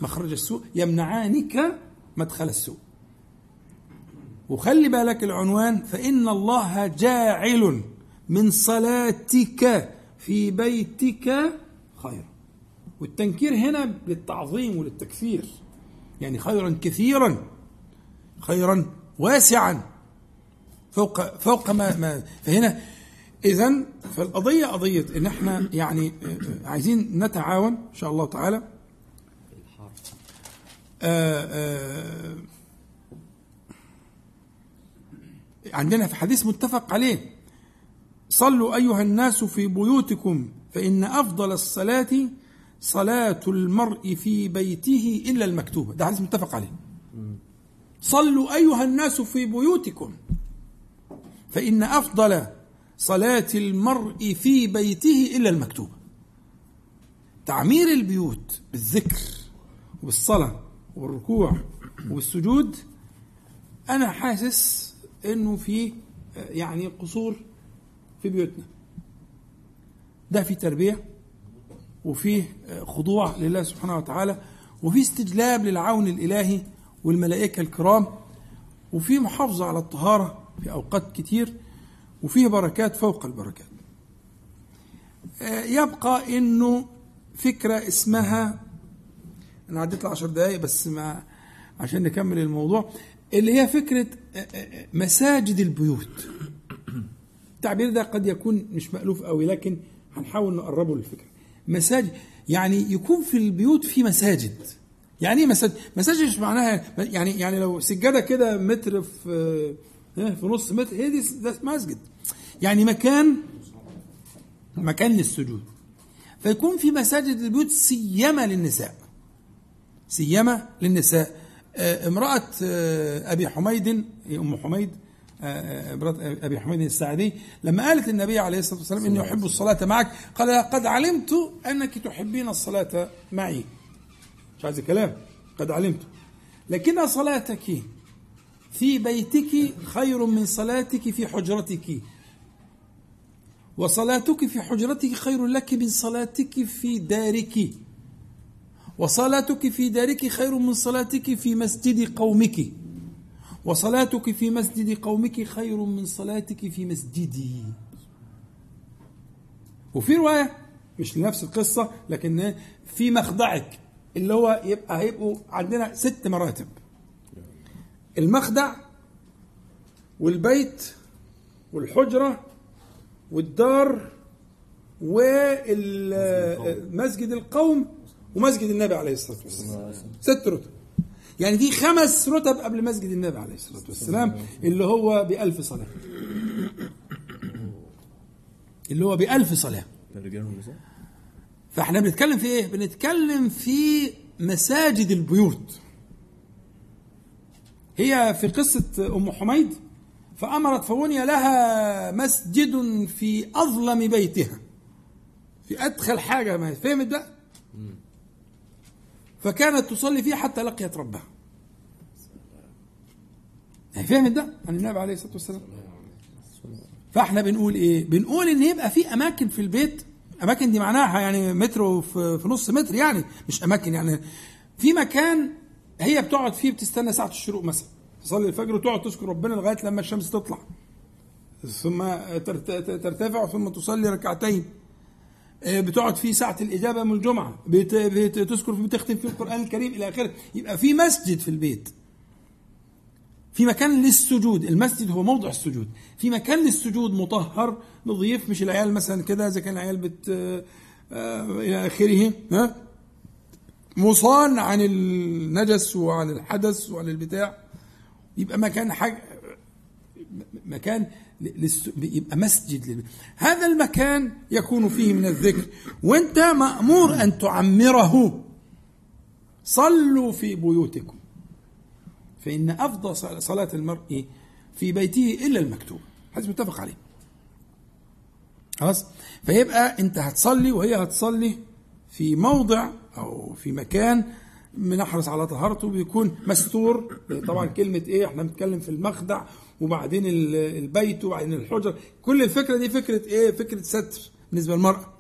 مخرج السوء يمنعانك مدخل السوء. وخلي بالك العنوان فإن الله جاعل من صلاتك في بيتك خيرا. والتنكير هنا للتعظيم وللتكثير يعني خيرا كثيرا خيرا واسعا. فوق فوق ما, ما فهنا اذا فالقضية قضية إن إحنا يعني آه، عايزين نتعاون إن شاء الله تعالى. آه، آه، عندنا في حديث متفق عليه. صلوا أيها الناس في بيوتكم فإن أفضل الصلاة صلاة المرء في بيته إلا المكتوبة. ده حديث متفق عليه. صلوا أيها الناس في بيوتكم. فإن أفضل صلاة المرء في بيته إلا المكتوبة. تعمير البيوت بالذكر وبالصلاة وبالركوع وبالسجود أنا حاسس إنه في يعني قصور في بيوتنا. ده في تربية وفيه خضوع لله سبحانه وتعالى وفيه استجلاب للعون الإلهي والملائكة الكرام وفيه محافظة على الطهارة في أوقات كتير وفيه بركات فوق البركات. آه، يبقى إنه فكرة اسمها أنا عديت العشر دقايق بس ما عشان نكمل الموضوع اللي هي فكرة آه، آه، مساجد البيوت. التعبير ده قد يكون مش مألوف قوي لكن هنحاول نقربه للفكرة. مساجد. يعني يكون في البيوت في مساجد. يعني إيه مساجد؟ مساجد مش معناها يعني يعني لو سجادة كده متر في في نص متر هي دي ده مسجد. يعني مكان مكان للسجود. فيكون في مساجد البيوت سيما للنساء. سيما للنساء. آه، امرأة آه، أبي حميد أم حميد أبي حميد السعدي لما قالت النبي عليه الصلاة والسلام إني أحب الصلاة معك قال قد علمت أنك تحبين الصلاة معي. مش عايز كلام قد علمت. لكن صلاتك في بيتك خير من صلاتك في حجرتك. وصلاتك في حجرتك خير لك من صلاتك في دارك. وصلاتك في دارك خير من صلاتك في مسجد قومك. وصلاتك في مسجد قومك خير من صلاتك في مسجدي. وفي رواية مش لنفس القصة لكن في مخدعك اللي هو يبقى هيبقوا عندنا ست مراتب. المخدع والبيت والحجرة والدار ومسجد القوم ومسجد النبي عليه الصلاة والسلام. ست رتب. يعني في خمس رتب قبل مسجد النبي عليه الصلاة والسلام اللي هو بألف صلاة. اللي هو بألف والنساء فإحنا بنتكلم في إيه؟ بنتكلم في مساجد البيوت. هي في قصة أم حميد فأمرت فبني لها مسجد في أظلم بيتها. في أدخل حاجة ما فهمت بقى؟ فكانت تصلي فيه حتى لقيت ربها. يعني فهمت ده؟ عن النبي عليه الصلاة والسلام. فاحنا بنقول إيه؟ بنقول إن يبقى في أماكن في البيت أماكن دي معناها يعني متر في, نص متر يعني مش أماكن يعني. في مكان هي بتقعد فيه بتستنى ساعة الشروق مثلا. تصلي الفجر وتقعد تذكر ربنا لغاية لما الشمس تطلع. ثم ترت- ترتفع ثم تصلي ركعتين. بتقعد فيه ساعة الإجابة من الجمعة بت- بت- تذكر فيه بتختم فيه القرآن الكريم إلى آخره. يبقى في مسجد في البيت. في مكان للسجود. المسجد هو موضع السجود. في مكان للسجود مطهر نظيف مش العيال مثلا كده إذا كان العيال بت آه، آه، إلى آخره. ها؟ مصان عن النجس وعن الحدث وعن البتاع. يبقى مكان حاجة مكان. يبقى مسجد. هذا المكان يكون فيه من الذكر. وانت مأمور أن تعمره. صلوا في بيوتكم. فإن أفضل صل- صلاة المرء في بيته إلا المكتوب. حديث متفق عليه. خلاص؟ فيبقى أنت هتصلي وهي هتصلي في موضع أو في مكان بنحرص على طهارته بيكون مستور. طبعا كلمة إيه؟ إحنا بنتكلم في المخدع. وبعدين ال- البيت وبعدين الحجر. كل الفكرة دي فكرة إيه؟ فكرة ستر بالنسبة للمرأة.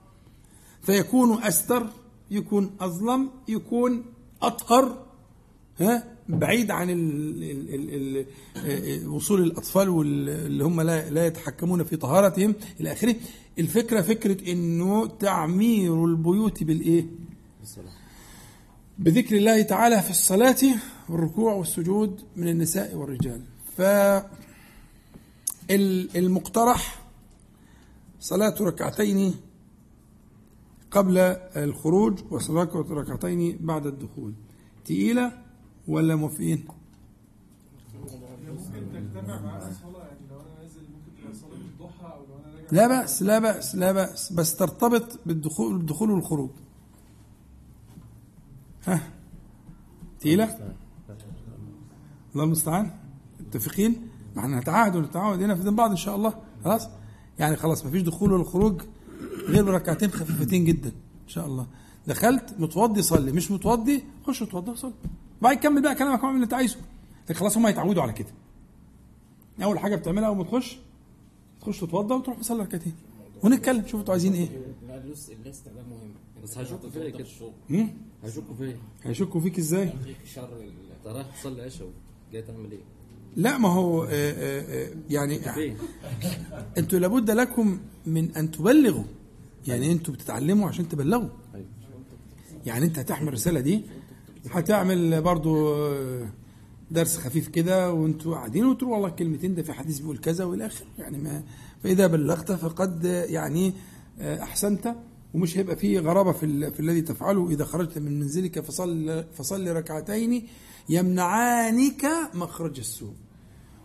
فيكون أستر يكون أظلم يكون أطهر ها؟ بعيد عن وصول الأطفال واللي هم لا لا يتحكمون في طهارتهم إلى آخره. الفكرة فكرة إنه تعمير البيوت بالإيه؟ الصلاة بذكر الله تعالى في الصلاة والركوع والسجود من النساء والرجال. ف المقترح صلاة ركعتين قبل الخروج وصلاة ركعتين بعد الدخول. تقيلة ولا موافقين؟ لا بأس لا بأس لا بأس بس ترتبط بالدخول بالدخول والخروج. ها؟ تقيلة؟ الله المستعان. متفقين؟ ما إحنا نتعاهد ونتعاهد هنا في دين بعض إن شاء الله. خلاص؟ يعني خلاص مفيش دخول ولا خروج غير بركعتين خفيفتين جدا إن شاء الله. دخلت متوضي صلي مش متوضي خش اتوضى وصلي. بعد كمل بقى كلامك واعمل اللي أنت عايزه. لكن خلاص هم يتعودوا على كده. أول حاجة بتعملها أول ما تخش تخش تتوضى وتروح تصلي ركعتين. ونتكلم شوفوا أنتوا عايزين إيه. مهم بس هيشكوا فيا كده. هم؟ هيشكوا فيا هيشكوا فيك إزاي؟ شر. انت رايح تصلي عشاء جاي تعمل إيه؟ لا ما هو آه، آه، آه، يعني؟ <laughs> أنتوا لابد لكم من أن تبلغوا. يعني أنتوا بتتعلموا عشان تبلغوا. أيوه. يعني انت هتحمل الرسالة دي هتعمل برضو درس خفيف كده وانتوا قاعدين وتقولوا والله الكلمتين ده في حديث بيقول كذا وإلى آخره. يعني ما فإذا بلغت فقد يعني أحسنت ومش هيبقى فيه غرابة في, ال- في الذي تفعله. إذا خرجت من منزلك فصل فصل ركعتين يمنعانك مخرج السوء.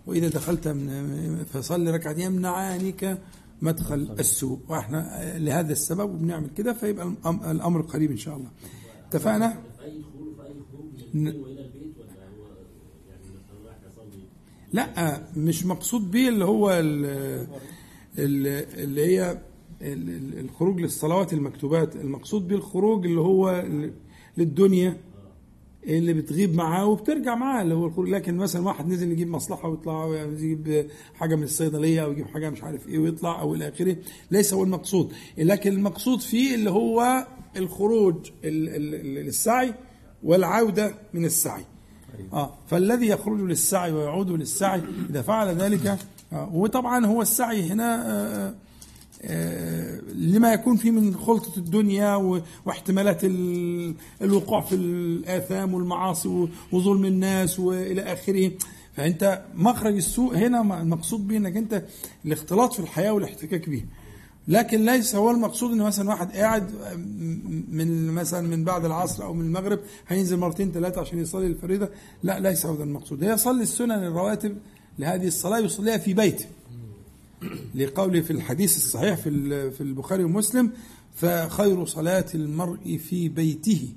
وإذا دخلت من فصل ركعتين يمنعانك مدخل السوء. وإحنا لهذا السبب وبنعمل كده فيبقى الأم- الأمر قريب إن شاء الله. اتفقنا؟ في أي دخول في أي خروج من البيت وإلى البيت ولا هو يعني مثلا رايح يصلي؟ لا مش مقصود بيه اللي هو ال- ال- اللي هي ال- ال- الخروج للصلوات المكتوبات. المقصود بيه الخروج اللي هو للدنيا. اللي بتغيب معاه وبترجع معاه اللي هو الخروج. لكن مثلا واحد نزل يجيب مصلحة ويطلع أو يجيب حاجة من الصيدلية أو يجيب حاجة مش عارف إيه ويطلع أو إلى آخره ليس هو المقصود. لكن المقصود فيه اللي هو الخروج ال- ال- ال- للسعي والعودة من السعي. آه فالذي يخرج للسعي ويعود للسعي إذا فعل ذلك آه وطبعا هو السعي هنا آه آه لما يكون فيه من خلطة الدنيا واحتمالات ال- الوقوع في الآثام والمعاصي وظلم الناس وإلى آخره. فأنت مخرج السوء هنا المقصود به أنك أنت الاختلاط في الحياة والاحتكاك به لكن ليس هو المقصود إن مثلا واحد قاعد من مثلا من بعد العصر أو من المغرب هينزل مرتين ثلاثة عشان يصلي الفريضة. لا ليس هذا المقصود. هي يصلي السنن الرواتب لهذه الصلاة يصليها في بيته لقوله في الحديث الصحيح في في البخاري ومسلم فخير صلاة المرء في بيته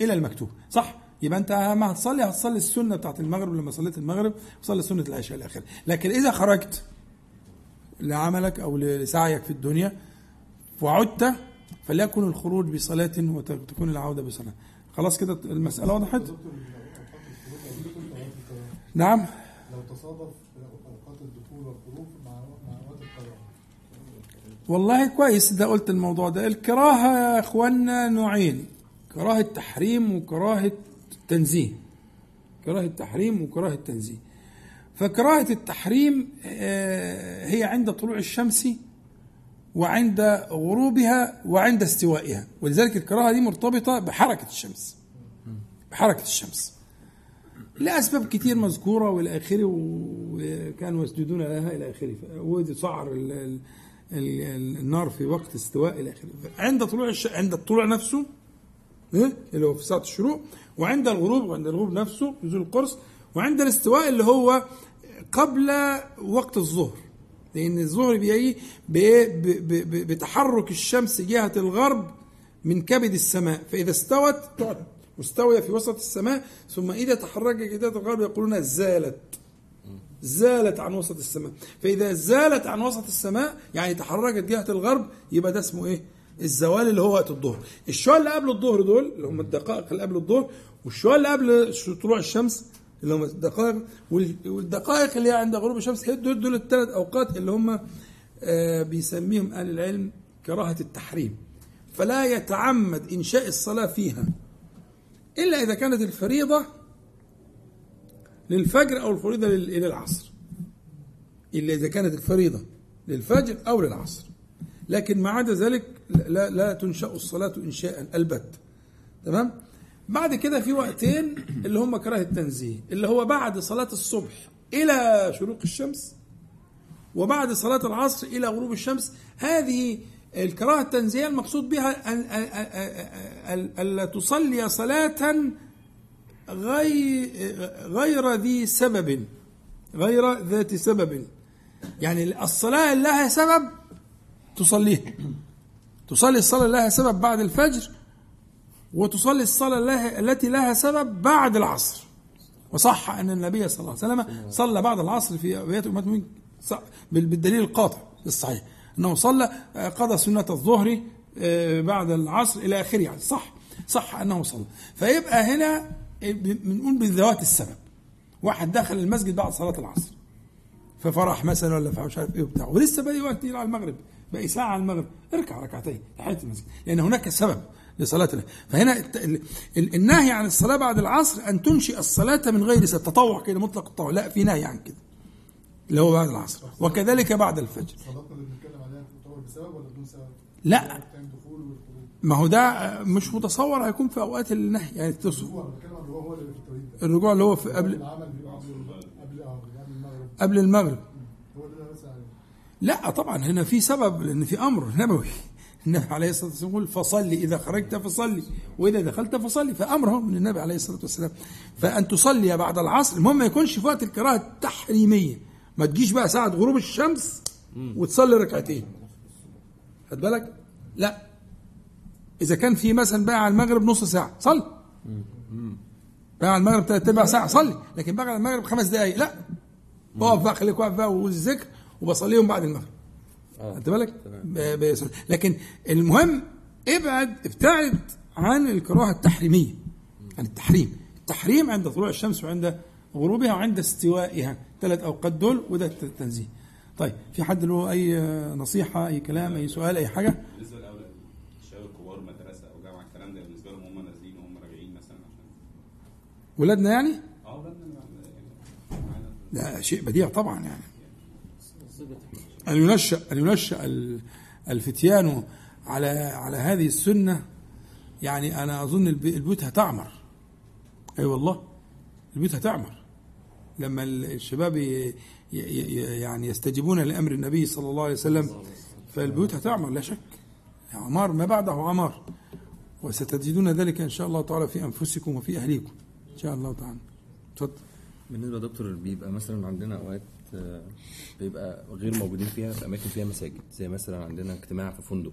إلى المكتوب. صح؟ يبقى أنت ما هتصلي هتصلي السنة بتاعت المغرب لما صليت المغرب وصلي سنة العشاء الآخر لكن إذا خرجت لعملك أو لسعيك في الدنيا وعدت فليكن الخروج بصلاة وتكون العودة بصلاة. خلاص كده المسألة وضحت؟ نعم. لو تصادف أوقات الدخول والخروج والله كويس ده قلت الموضوع ده. الكراهة يا اخوانا نوعين. كراهة تحريم وكراهة تنزيه كراهة تحريم وكراهة تنزيه فكراهة التحريم آه، هي عند طلوع الشمس وعند غروبها وعند استوائها. ولذلك الكراهة دي مرتبطة بحركة الشمس. بحركة الشمس. لأسباب كتير مذكورة والى آخره وكانوا يسجدون لها إلى آخره. وسعر النار في وقت استواء إلى آخره. عند طلوع الش... عند الطلوع نفسه إيه؟ اللي هو في ساعة الشروق وعند الغروب وعند الغروب نفسه نزول القرص وعند الاستواء اللي هو قبل وقت الظهر. لأن الظهر بيجي بتحرك الشمس جهة الغرب من كبد السماء. فإذا استوت تقعد مستوية في وسط السماء ثم إذا تحركت جهة الغرب يقولون زالت. زالت عن وسط السماء. فإذا زالت عن وسط السماء يعني تحركت جهة الغرب يبقى ده اسمه إيه؟ الزوال اللي هو وقت الظهر. الشوال اللي قبل الظهر دول اللي هم الدقائق اللي قبل الظهر والشوال اللي قبل طلوع الشمس اللي هم الدقائق وال- والدقائق اللي هي عند غروب الشمس هي دول دول الثلاث أوقات اللي هم آه، بيسميهم أهل العلم كراهة التحريم. فلا يتعمد إنشاء الصلاة فيها إلا إذا كانت الفريضة للفجر أو الفريضة لل- إلى العصر. إلا إذا كانت الفريضة للفجر أو للعصر. لكن ما عدا ذلك لا, لا تنشأ الصلاة إنشاء البت تمام؟ بعد كده في وقتين اللي هم كراهة التنزيه اللي هو بعد صلاة الصبح إلى شروق الشمس وبعد صلاة العصر إلى غروب الشمس. هذه الكراهة التنزيهية المقصود بها ألا تصلي صلاة غير ذي سبب غير ذات سبب. يعني الصلاة اللي لها سبب تصليها تصلي الصلاة اللي لها سبب بعد الفجر وتصلي الصلاة لها التي لها سبب بعد العصر. وصح أن النبي صلى الله عليه وسلم صلى بعد العصر في أبيات أمة بالدليل القاطع الصحيح. أنه صلى قضى سنة الظهر آه، بعد العصر إلى آخره. يعني صح صح أنه صلى. فيبقى هنا بنقول بذوات السبب. واحد دخل المسجد بعد صلاة العصر في فرح مثلا ولا مش عارف إيه وبتاع ولسه باقي وقت يلعب المغرب باقي ساعة على المغرب اركع ركعتين تحية المسجد لأن هناك سبب لصلاة فهنا النهي عن الصلاة بعد العصر أن تنشئ الصلاة من غير سبب. تطوع كده مطلق التطوع. لا في نهي عن كده اللي هو بعد العصر. وكذلك بعد الفجر. بسبب ولا بدون سبب؟ لا. والخروج؟ ما هو ده مش متصور هيكون في أوقات النهي يعني الرجوع الرجوع اللي هو في قبل بيبقى قبل المغرب. لا طبعا هنا في سبب لأن في أمر نبوي. <laughs> النبي عليه الصلاة والسلام يقول فصلي إذا خرجت فصلي وإذا دخلت فصلي. فأمر هو من النبي عليه الصلاة والسلام. فأن تصلي بعد العصر المهم ما يكونش في وقت الكراهه التحريميه ما تجيش بقى ساعة غروب الشمس وتصلي ركعتين. خد بالك؟ لا. إذا كان في مثلا بقى على المغرب نص ساعة صلي. بقى على المغرب ثلاث أرباع ساعة صلي. لكن بقى على المغرب خمس دقائق لا. اقف بقى خليك واقف بقى وقول الذكر وبصليهم بعد المغرب. خدت بالك؟ لكن المهم ابعد ابتعد عن الكراهة التحريمية عن التحريم. التحريم عند طلوع الشمس وعند غروبها وعند استوائها. ثلاث أوقات دول وده التنزيه. طيب في حد له أي نصيحة أي كلام أي سؤال أي حاجة؟ بالنسبة لاولاد الشباب الكبار مدرسه أو جامعة الكلام ده بالنسبة لهم هم نازلين وهم راجعين مثلا عشان ولادنا يعني؟ آه اولادنا يعني. ده شيء بديع طبعا يعني. أن ينشأ أن ينشأ ال- الفتيان على على هذه السنة يعني أنا أظن الب- البيوت هتعمر. أي والله البيوت هتعمر. لما ال- الشباب يعني يستجيبون لأمر النبي صلى الله عليه وسلم فالبيوت هتعمر لا شك. عمار ما بعده عمار. وستجدون ذلك إن شاء الله تعالى في أنفسكم وفي أهليكم. إن شاء الله تعالى. تفضل بالنسبة لدكتور بيبقى مثلا عندنا أوقات آه، بيبقى غير موجودين فيها في أماكن فيها مساجد. زي مثلا عندنا اجتماع في فندق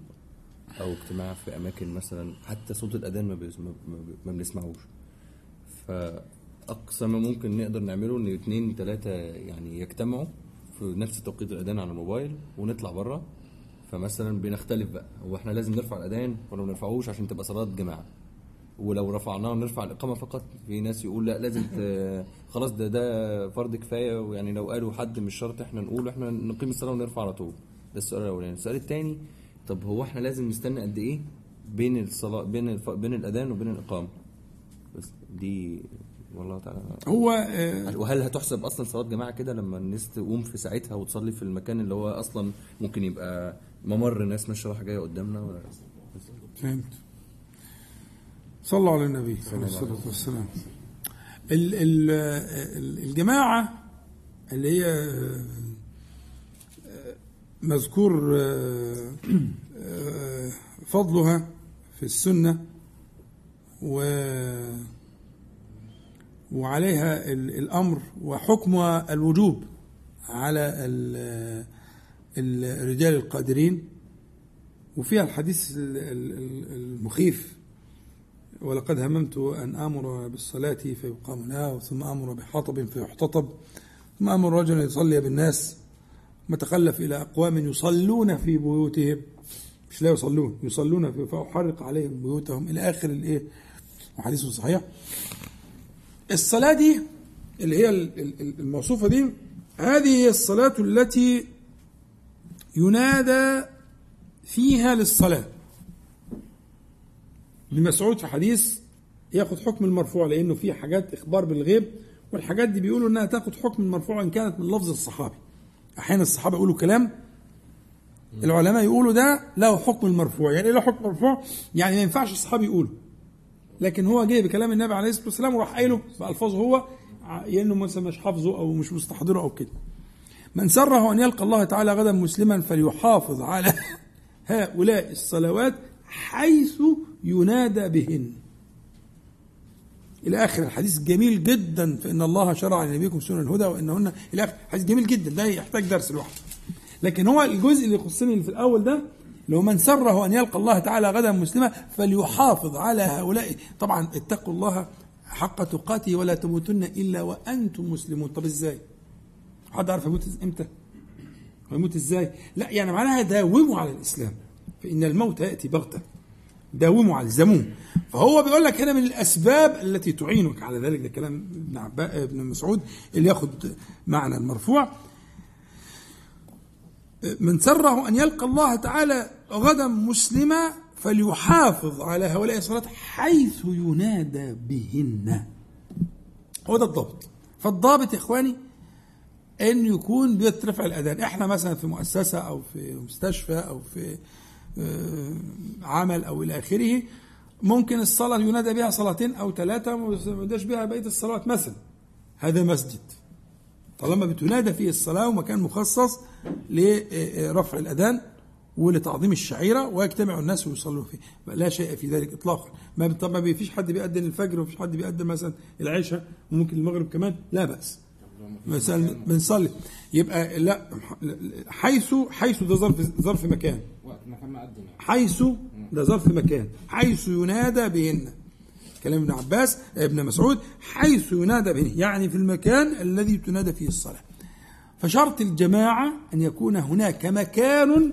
أو اجتماع في أماكن مثلا حتى صوت الأذان ما, ما- ما- ما فاقصى ما ممكن نقدر نعمله إن اتنين تلاتة يعني يجتمعوا في نفس توقيت الأذان على الموبايل ونطلع بره فمثلا بنختلف بقى. هو إحنا لازم نرفع الأذان؟ ولا ما نرفعوش عشان تبقى صلاة جماعة. ولو رفعناه نرفع الإقامة فقط. في ناس يقول لا لازم. <laughs> خلاص ده ده فرض كفاية. ويعني لو قالوا حد مش شرط إحنا نقول إحنا نقيم الصلاة ونرفع على طول. ده السؤال الأولاني. السؤال الثاني طب هو إحنا لازم نستنى قد إيه بين الصلاة بين الف... بين الأذان وبين الإقامة؟ بس دي والله تعالى. هو آه، وهل هتحسب أصلا صلاة جماعة كده لما الناس تقوم في ساعتها وتصلي في المكان اللي هو أصلا ممكن يبقى ممر ناس ماشية رايحة جاية قدامنا ولا؟ فهمت. صلوا على النبي. عليه الصلاة والسلام. ال ال ال- الجماعة اللي هي آه، آه، مذكور فضلها في السنة و وعليها ال- الأمر وحكمها الوجوب على ال- الرجال القادرين. وفيها الحديث ال- ال- ال- المخيف ولقد هممت أن آمر بالصلاة فيقام لها ثم آمر بحطب فيحتطب ثم آمر رجلا يصلي بالناس ثم تخلف إلى أقوام يصلون في بيوتهم. مش لا يصلون يصلون في فأحرق عليهم بيوتهم. إلى آخر الإيه؟ وحديث صحيح الصلاة دي اللي هي ال- ال- الموصوفة دي هذه هي الصلاة التي ينادى فيها للصلاة. ابن مسعود في حديث ياخد حكم المرفوع لأنه في حاجات إخبار بالغيب والحاجات دي بيقولوا إنها تاخد حكم المرفوع إن كانت من لفظ الصحابي. أحيانا الصحابة يقولوا كلام العلماء يقولوا ده له حكم المرفوع. يعني إيه له حكم مرفوع؟ يعني ما ينفعش الصحابي يقوله. لكن هو جه بكلام النبي عليه الصلاة والسلام وراح قايله بالفاظه هو لأنه مثلا مش حافظه أو مش مستحضره أو كده. من سره أن يلقى الله تعالى غدا مسلما فليحافظ على <laughs> هؤلاء الصلوات حيث ينادى بهن. إلى آخر الحديث جميل جدا فان الله شرع لنبيكم سنن الهدى وإنهن إلى آخر حديث جميل جدا ده يحتاج درس لوحده. لكن هو الجزء اللي يخصني في الأول ده لو من سره أن يلقى الله تعالى غدا مسلما فليحافظ على هؤلاء طبعا اتقوا الله حق تقاته ولا تموتن إلا وأنتم مسلمون طب إزاي؟ حد عارف يموت إمتى؟ ويموت إزاي؟ لا يعني معناها داوموا على الإسلام فإن الموت يأتي بغتة داوموا على الزموه فهو بيقول لك هنا من الأسباب التي تعينك على ذلك ده كلام ابن. ابن مسعود اللي ياخد معنى المرفوع من سره أن يلقى الله تعالى غدا مسلما فليحافظ على هؤلاء الصلاة حيث ينادى بهن. هو ده الضابط فالضابط يا إخواني أن يكون بيترفع الأذان. إحنا مثلا في مؤسسة أو في مستشفى أو في آه، عمل أو إلى آخره ممكن الصلاة ينادى بها صلاتين أو ثلاثة وما يناداش بها بقية الصلوات مثلا. هذا مسجد. طالما بتنادى فيه الصلاة ومكان مخصص لرفع الأذان ولتعظيم الشعيرة ويجتمع الناس ويصلوا فيه. لا شيء في ذلك إطلاقا. ما طبعا ما فيش حد بيأذن الفجر ومفيش حد بيأذن مثلا العشاء وممكن المغرب كمان. لا بأس. مثلا بنصلي. يبقى لا حيث حيث ده ظرف ظرف مكان. حيث ده ظرف مكان. حيث ينادى بهن. كلام ابن عباس ابن مسعود حيث ينادى بهن. يعني في المكان الذي تنادى فيه الصلاة. فشرط الجماعة أن يكون هناك مكان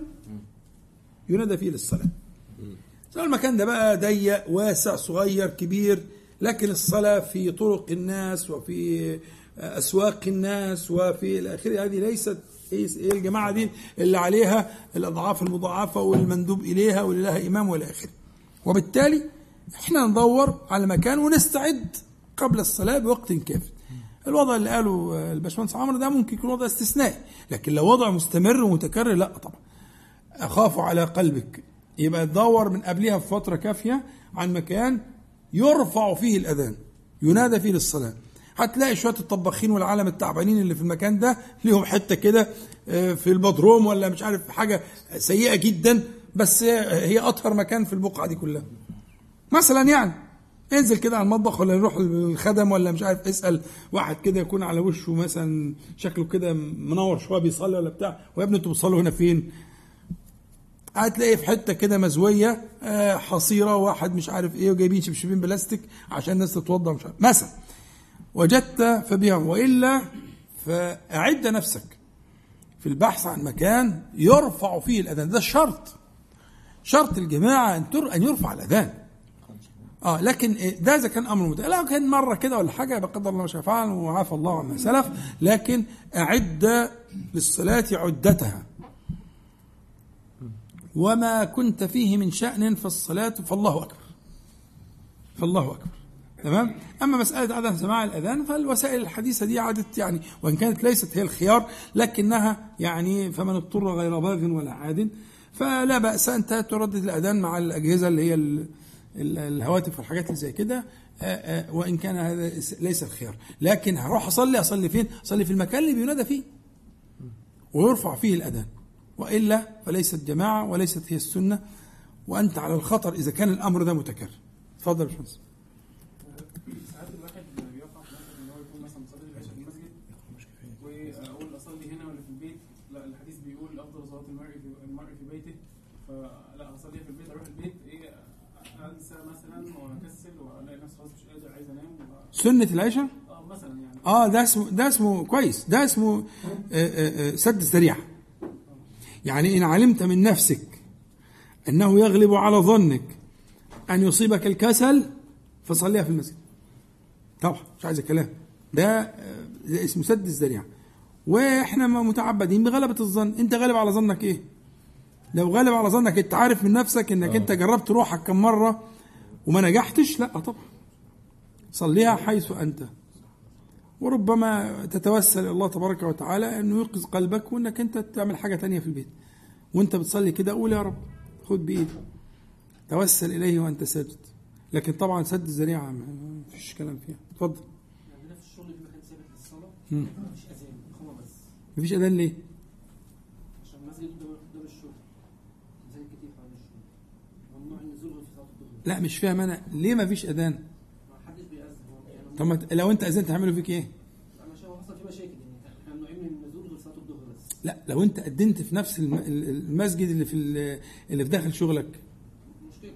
ينادى فيه للصلاة. سواء المكان ده بقى ضيق واسع صغير كبير لكن الصلاة في طرق الناس وفي أسواق الناس وفي الآخر هذه ليست هي هي الجماعة دي اللي عليها الأضعاف المضاعفة والمندوب إليها واللي لها إمام والى آخره. وبالتالي إحنا ندور على مكان ونستعد قبل الصلاة بوقت كافي. الوضع اللي قاله الباشمهندس عمرو ده ممكن يكون وضع استثنائي لكن لو وضع مستمر ومتكرر لا طبعا. أخاف على قلبك. يبقى تدور من قبلها بفترة كافية عن مكان يرفع فيه الأذان ينادى فيه للصلاة. هتلاقي شوية الطباخين والعالم التعبانين اللي في المكان ده ليهم حتة كده آه، في البدروم ولا مش عارف حاجة سيئة جدا بس هي أطهر مكان في البقعة دي كلها. مثلا يعني انزل كده على المطبخ ولا نروح الخدم ولا مش عارف اسأل واحد كده يكون على وشه مثلا شكله كده منور شوية بيصلي ولا بتاع ويا ابني أنتوا بتصلوا هنا فين؟ هتلاقيه في حتة كده مزوية آه، حصيرة واحد مش عارف إيه وجايبين شبشبين بلاستيك عشان الناس تتوضا مش عارف. مثلا وجدت فبها وإلا فأعد نفسك في البحث عن مكان يرفع فيه الأذان. ده الشرط شرط الجماعة أن أن يرفع الأذان. آه لكن ده إذا كان أمر متأ... لا كان مرة كده ولا حاجة بقدر الله ما شاء فعل وعافى الله عما سلف لكن أعد للصلاة عدتها. وما كنت فيه من شأن فالصلاة فالله أكبر. فالله أكبر. تمام؟ أما مسألة عدم سماع الأذان فالوسائل الحديثة دي عادت يعني وإن كانت ليست هي الخيار لكنها يعني فمن اضطر غير باغ ولا عاد فلا بأس أنت تردد الأذان مع الأجهزة اللي هي الهواتف والحاجات اللي زي كده آه، آه، وإن كان هذا ليس الخيار. لكن هروح أصلي أصلي فين؟ أصلي في المكان اللي بينادى فيه. ويرفع فيه الأذان. وإلا فليست جماعة وليست هي السنة. وأنت على الخطر إذا كان الأمر ده متكرر. تفضل يا باشمهندس ساعات الواحد بيقع في مثلا ان هو يكون مثلا مصلي العشاء في المسجد واقول اصلي هنا ولا في البيت لا الحديث بيقول افضل صلاه المرء في المرء في بيته فلا اصلي في البيت أروح البيت إيه انسى مثلا واكسل والاقي نفسي خلاص مش قادر سنة العشاء؟ آه مثلا يعني. آه ده اسمه ده اسمه كويس. ده اسمه آه، آه، آه، سد الذريعة يعني إن علمت من نفسك أنه يغلب على ظنك أن يصيبك الكسل فصليها في المسجد. طبعا مش عايز كلام ده ده اسمه سد الذريعة وإحنا ما متعبدين بغلبة الظن. أنت غالب على ظنك إيه؟ لو غالب على ظنك أنت عارف من نفسك إنك أنت جربت روحك كم مرة وما نجحتش لا طبعا. صليها حيث أنت. وربما تتوسل إلى الله تبارك وتعالى أنه يوقظ قلبك وأنك أنت تعمل حاجة تانية في البيت. وأنت بتصلي كده قول يا رب خد بإيدي. توسل إليه وأنت ساجد. لكن طبعا سد الذريعة ما فيش كلام فيها. اتفضل. عندنا في الشغل في مكان ثابت للصلاة. مفيش أذان إقامة بس. مفيش أذان ليه؟ عشان المسجد قدام الشغل. أذان كتير حوالين الشغل. ممنوع النزول في صلاة الظهر. لا مش فاهم أنا. ليه ما فيش اذان؟ ما حدش بيأذن هو يعني طب ما لو انت أذنت هيعملوا فيك إيه؟ أنا شايف حصل في مشاكل يعني. إحنا ممنوعين من النزول غير صلاة الظهر بس. لا لو انت أذنت في نفس الم- ال- المسجد اللي في ال- اللي في داخل شغلك. مشكلة.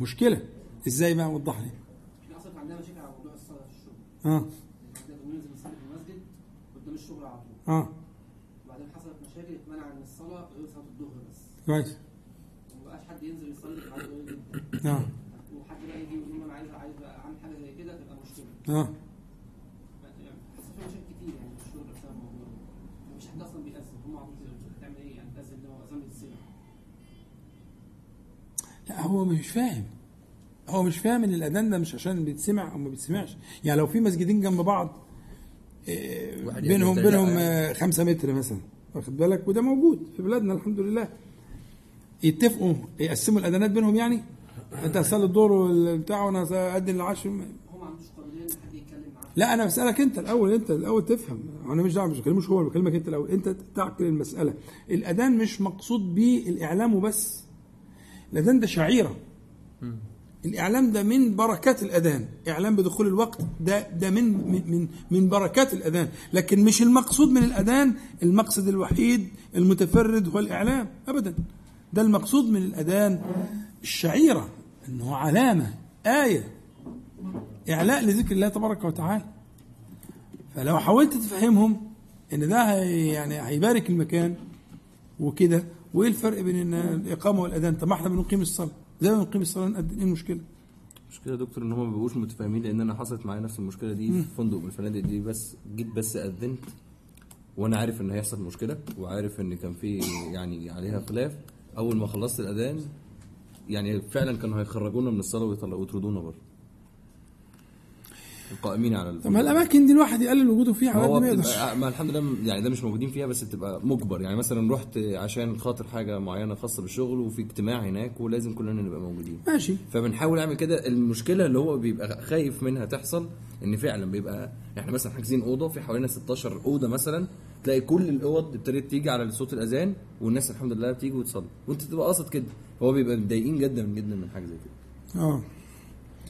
مشكلة. إزاي بقى؟ وضح لي؟ إحنا كان عندنا مشاكل على موضوع الصلاة في الشغل. آه. يعني بننزل نصلي في المسجد قدام الشغل على طول. آه. وبعدين حصلت مشاكل اتمنع من الصلاة غير صلاة الظهر بس. كويس. ومبقاش حد ينزل يصلي في آه. ها لا هو مش فاهم. هو مش فاهم إن الأذان ده مش عشان بيتسمع أو ما بيتسمعش. يعني لو في مسجدين جنب بعض آه، بينهم بينهم آه، خمسة متر مثلا. واخد بالك؟ وده موجود في بلادنا الحمد لله. يتفقوا يقسموا الأذانات بينهم يعني؟ أنت هتصلي الدور بتاعه وأنا هأذن العشر لا أنا بسألك أنت الأول أنت الأول تفهم. أنا مش دعوة مش بكلمش هو بكلمك أنت الأول. أنت تعقل المسألة. الأذان مش مقصود بيه الاعلام وبس. الأذان ده شعيرة. الإعلام ده من بركات الأذان. إعلام بدخول الوقت ده ده من من, من بركات الأذان. لكن مش المقصود من الأذان المقصد الوحيد المتفرد هو الإعلام. ابدا. ده المقصود من الأذان الشعيرة إنه علامة آية. إعلاء لذكر الله تبارك وتعالى. فلو حاولت تفهمهم إن ده يعني هيبارك المكان وكده وإيه الفرق بين إن الإقامة والأذان؟ طب ما إحنا بنقيم الصلاة. زي ما بنقيم الصلاة نقدم إيه المشكلة؟ المشكلة يا دكتور إن هم ما بيبقوش متفاهمين لأن أنا حصلت معايا نفس المشكلة دي في فندق من الفنادق دي بس جيت بس أذنت وأنا عارف إن هيحصل مشكلة وعارف إن كان في يعني عليها خلاف. أول ما خلصت الأذان يعني فعلا كانوا هيخرجونا من الصلاة ويطلعوا ويطردونا بره. القائمين على طب ما الأماكن دي الواحد يقلل وجوده فيها على قد ما يقدر بتبقى ما الحمد لله يعني ده مش موجودين فيها بس بتبقى مجبر. يعني مثلا رحت عشان خاطر حاجة معينة خاصة بالشغل وفي اجتماع هناك ولازم كلنا نبقى موجودين. ماشي. فبنحاول نعمل كده. المشكلة اللي هو بيبقى خايف منها تحصل إن فعلا بيبقى إحنا مثلا حاجزين أوضة في حوالينا 16 أوضة مثلا تلاقي كل الأوض ابتدت تيجي على صوت الأذان والناس الحمد لله بتيجي وتصلي. وأنت تبقى قاصد كده. هو بيبقى متضايقين جدا جدا من حاجة زي كده. آه.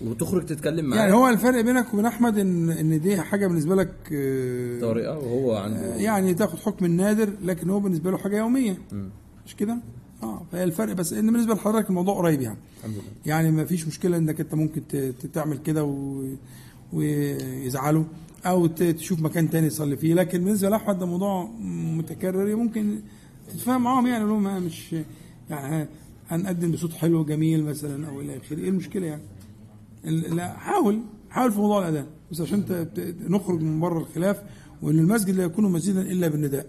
وتخرج تتكلم معاه. يعني هو الفرق بينك وبين أحمد ان إن دي حاجة بالنسبة لك آه، طريقه وهو عنده يعني تاخد حكم النادر لكن هو بالنسبة له حاجة يومية. مش كده؟ آه فهي الفرق. بس إن بالنسبة لحضرتك الموضوع قريب يعني. الحمد لله. يعني ما فيش مشكلة إنك أنت ممكن تعمل كده و... ويزعلوا أو تشوف مكان تاني تصلي فيه. لكن بالنسبة لأحمد ده موضوع متكرر ممكن تتفاهم معاهم يعني لهم مش يعني هنقدم بصوت حلو جميل مثلا أو إلى آخره. إيه المشكلة يعني؟ لا حاول حاول في موضوع الأذان. بس عشان نخرج من بره الخلاف وإن المسجد لا يكون مسجدا إلا بالنداء.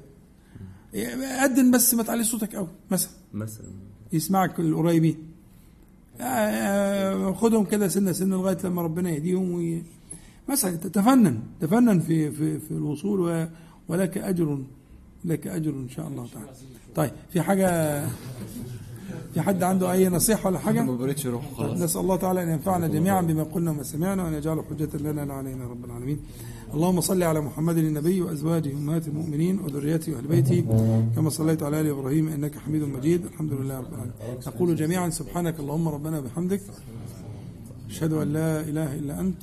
أذن بس ما تعليش صوتك قوي مثلا. مثلا. يسمعك القريبين. آه، خدهم كده سنة سنة لغاية لما ربنا يهديهم وي... مثلا تفنن تفنن في في في الوصول و... ولك أجر لك أجر إن شاء الله تعالى. طيب في حاجة؟ في حد عنده أي نصيحة ولا حاجة؟ ما بريتش روح خلاص نسأل الله تعالى أن ينفعنا جميعا بما قلنا وما سمعنا وأن يجعله حجة لنا لا علينا رب العالمين. اللهم صل على محمد النبي وأزواجه أمهات المؤمنين وذريته وأهل بيته كما صليت على آل إبراهيم إنك حميد مجيد. الحمد لله رب العالمين. نقول جميعا سبحانك اللهم ربنا وبحمدك. أشهد أن لا إله إلا أنت.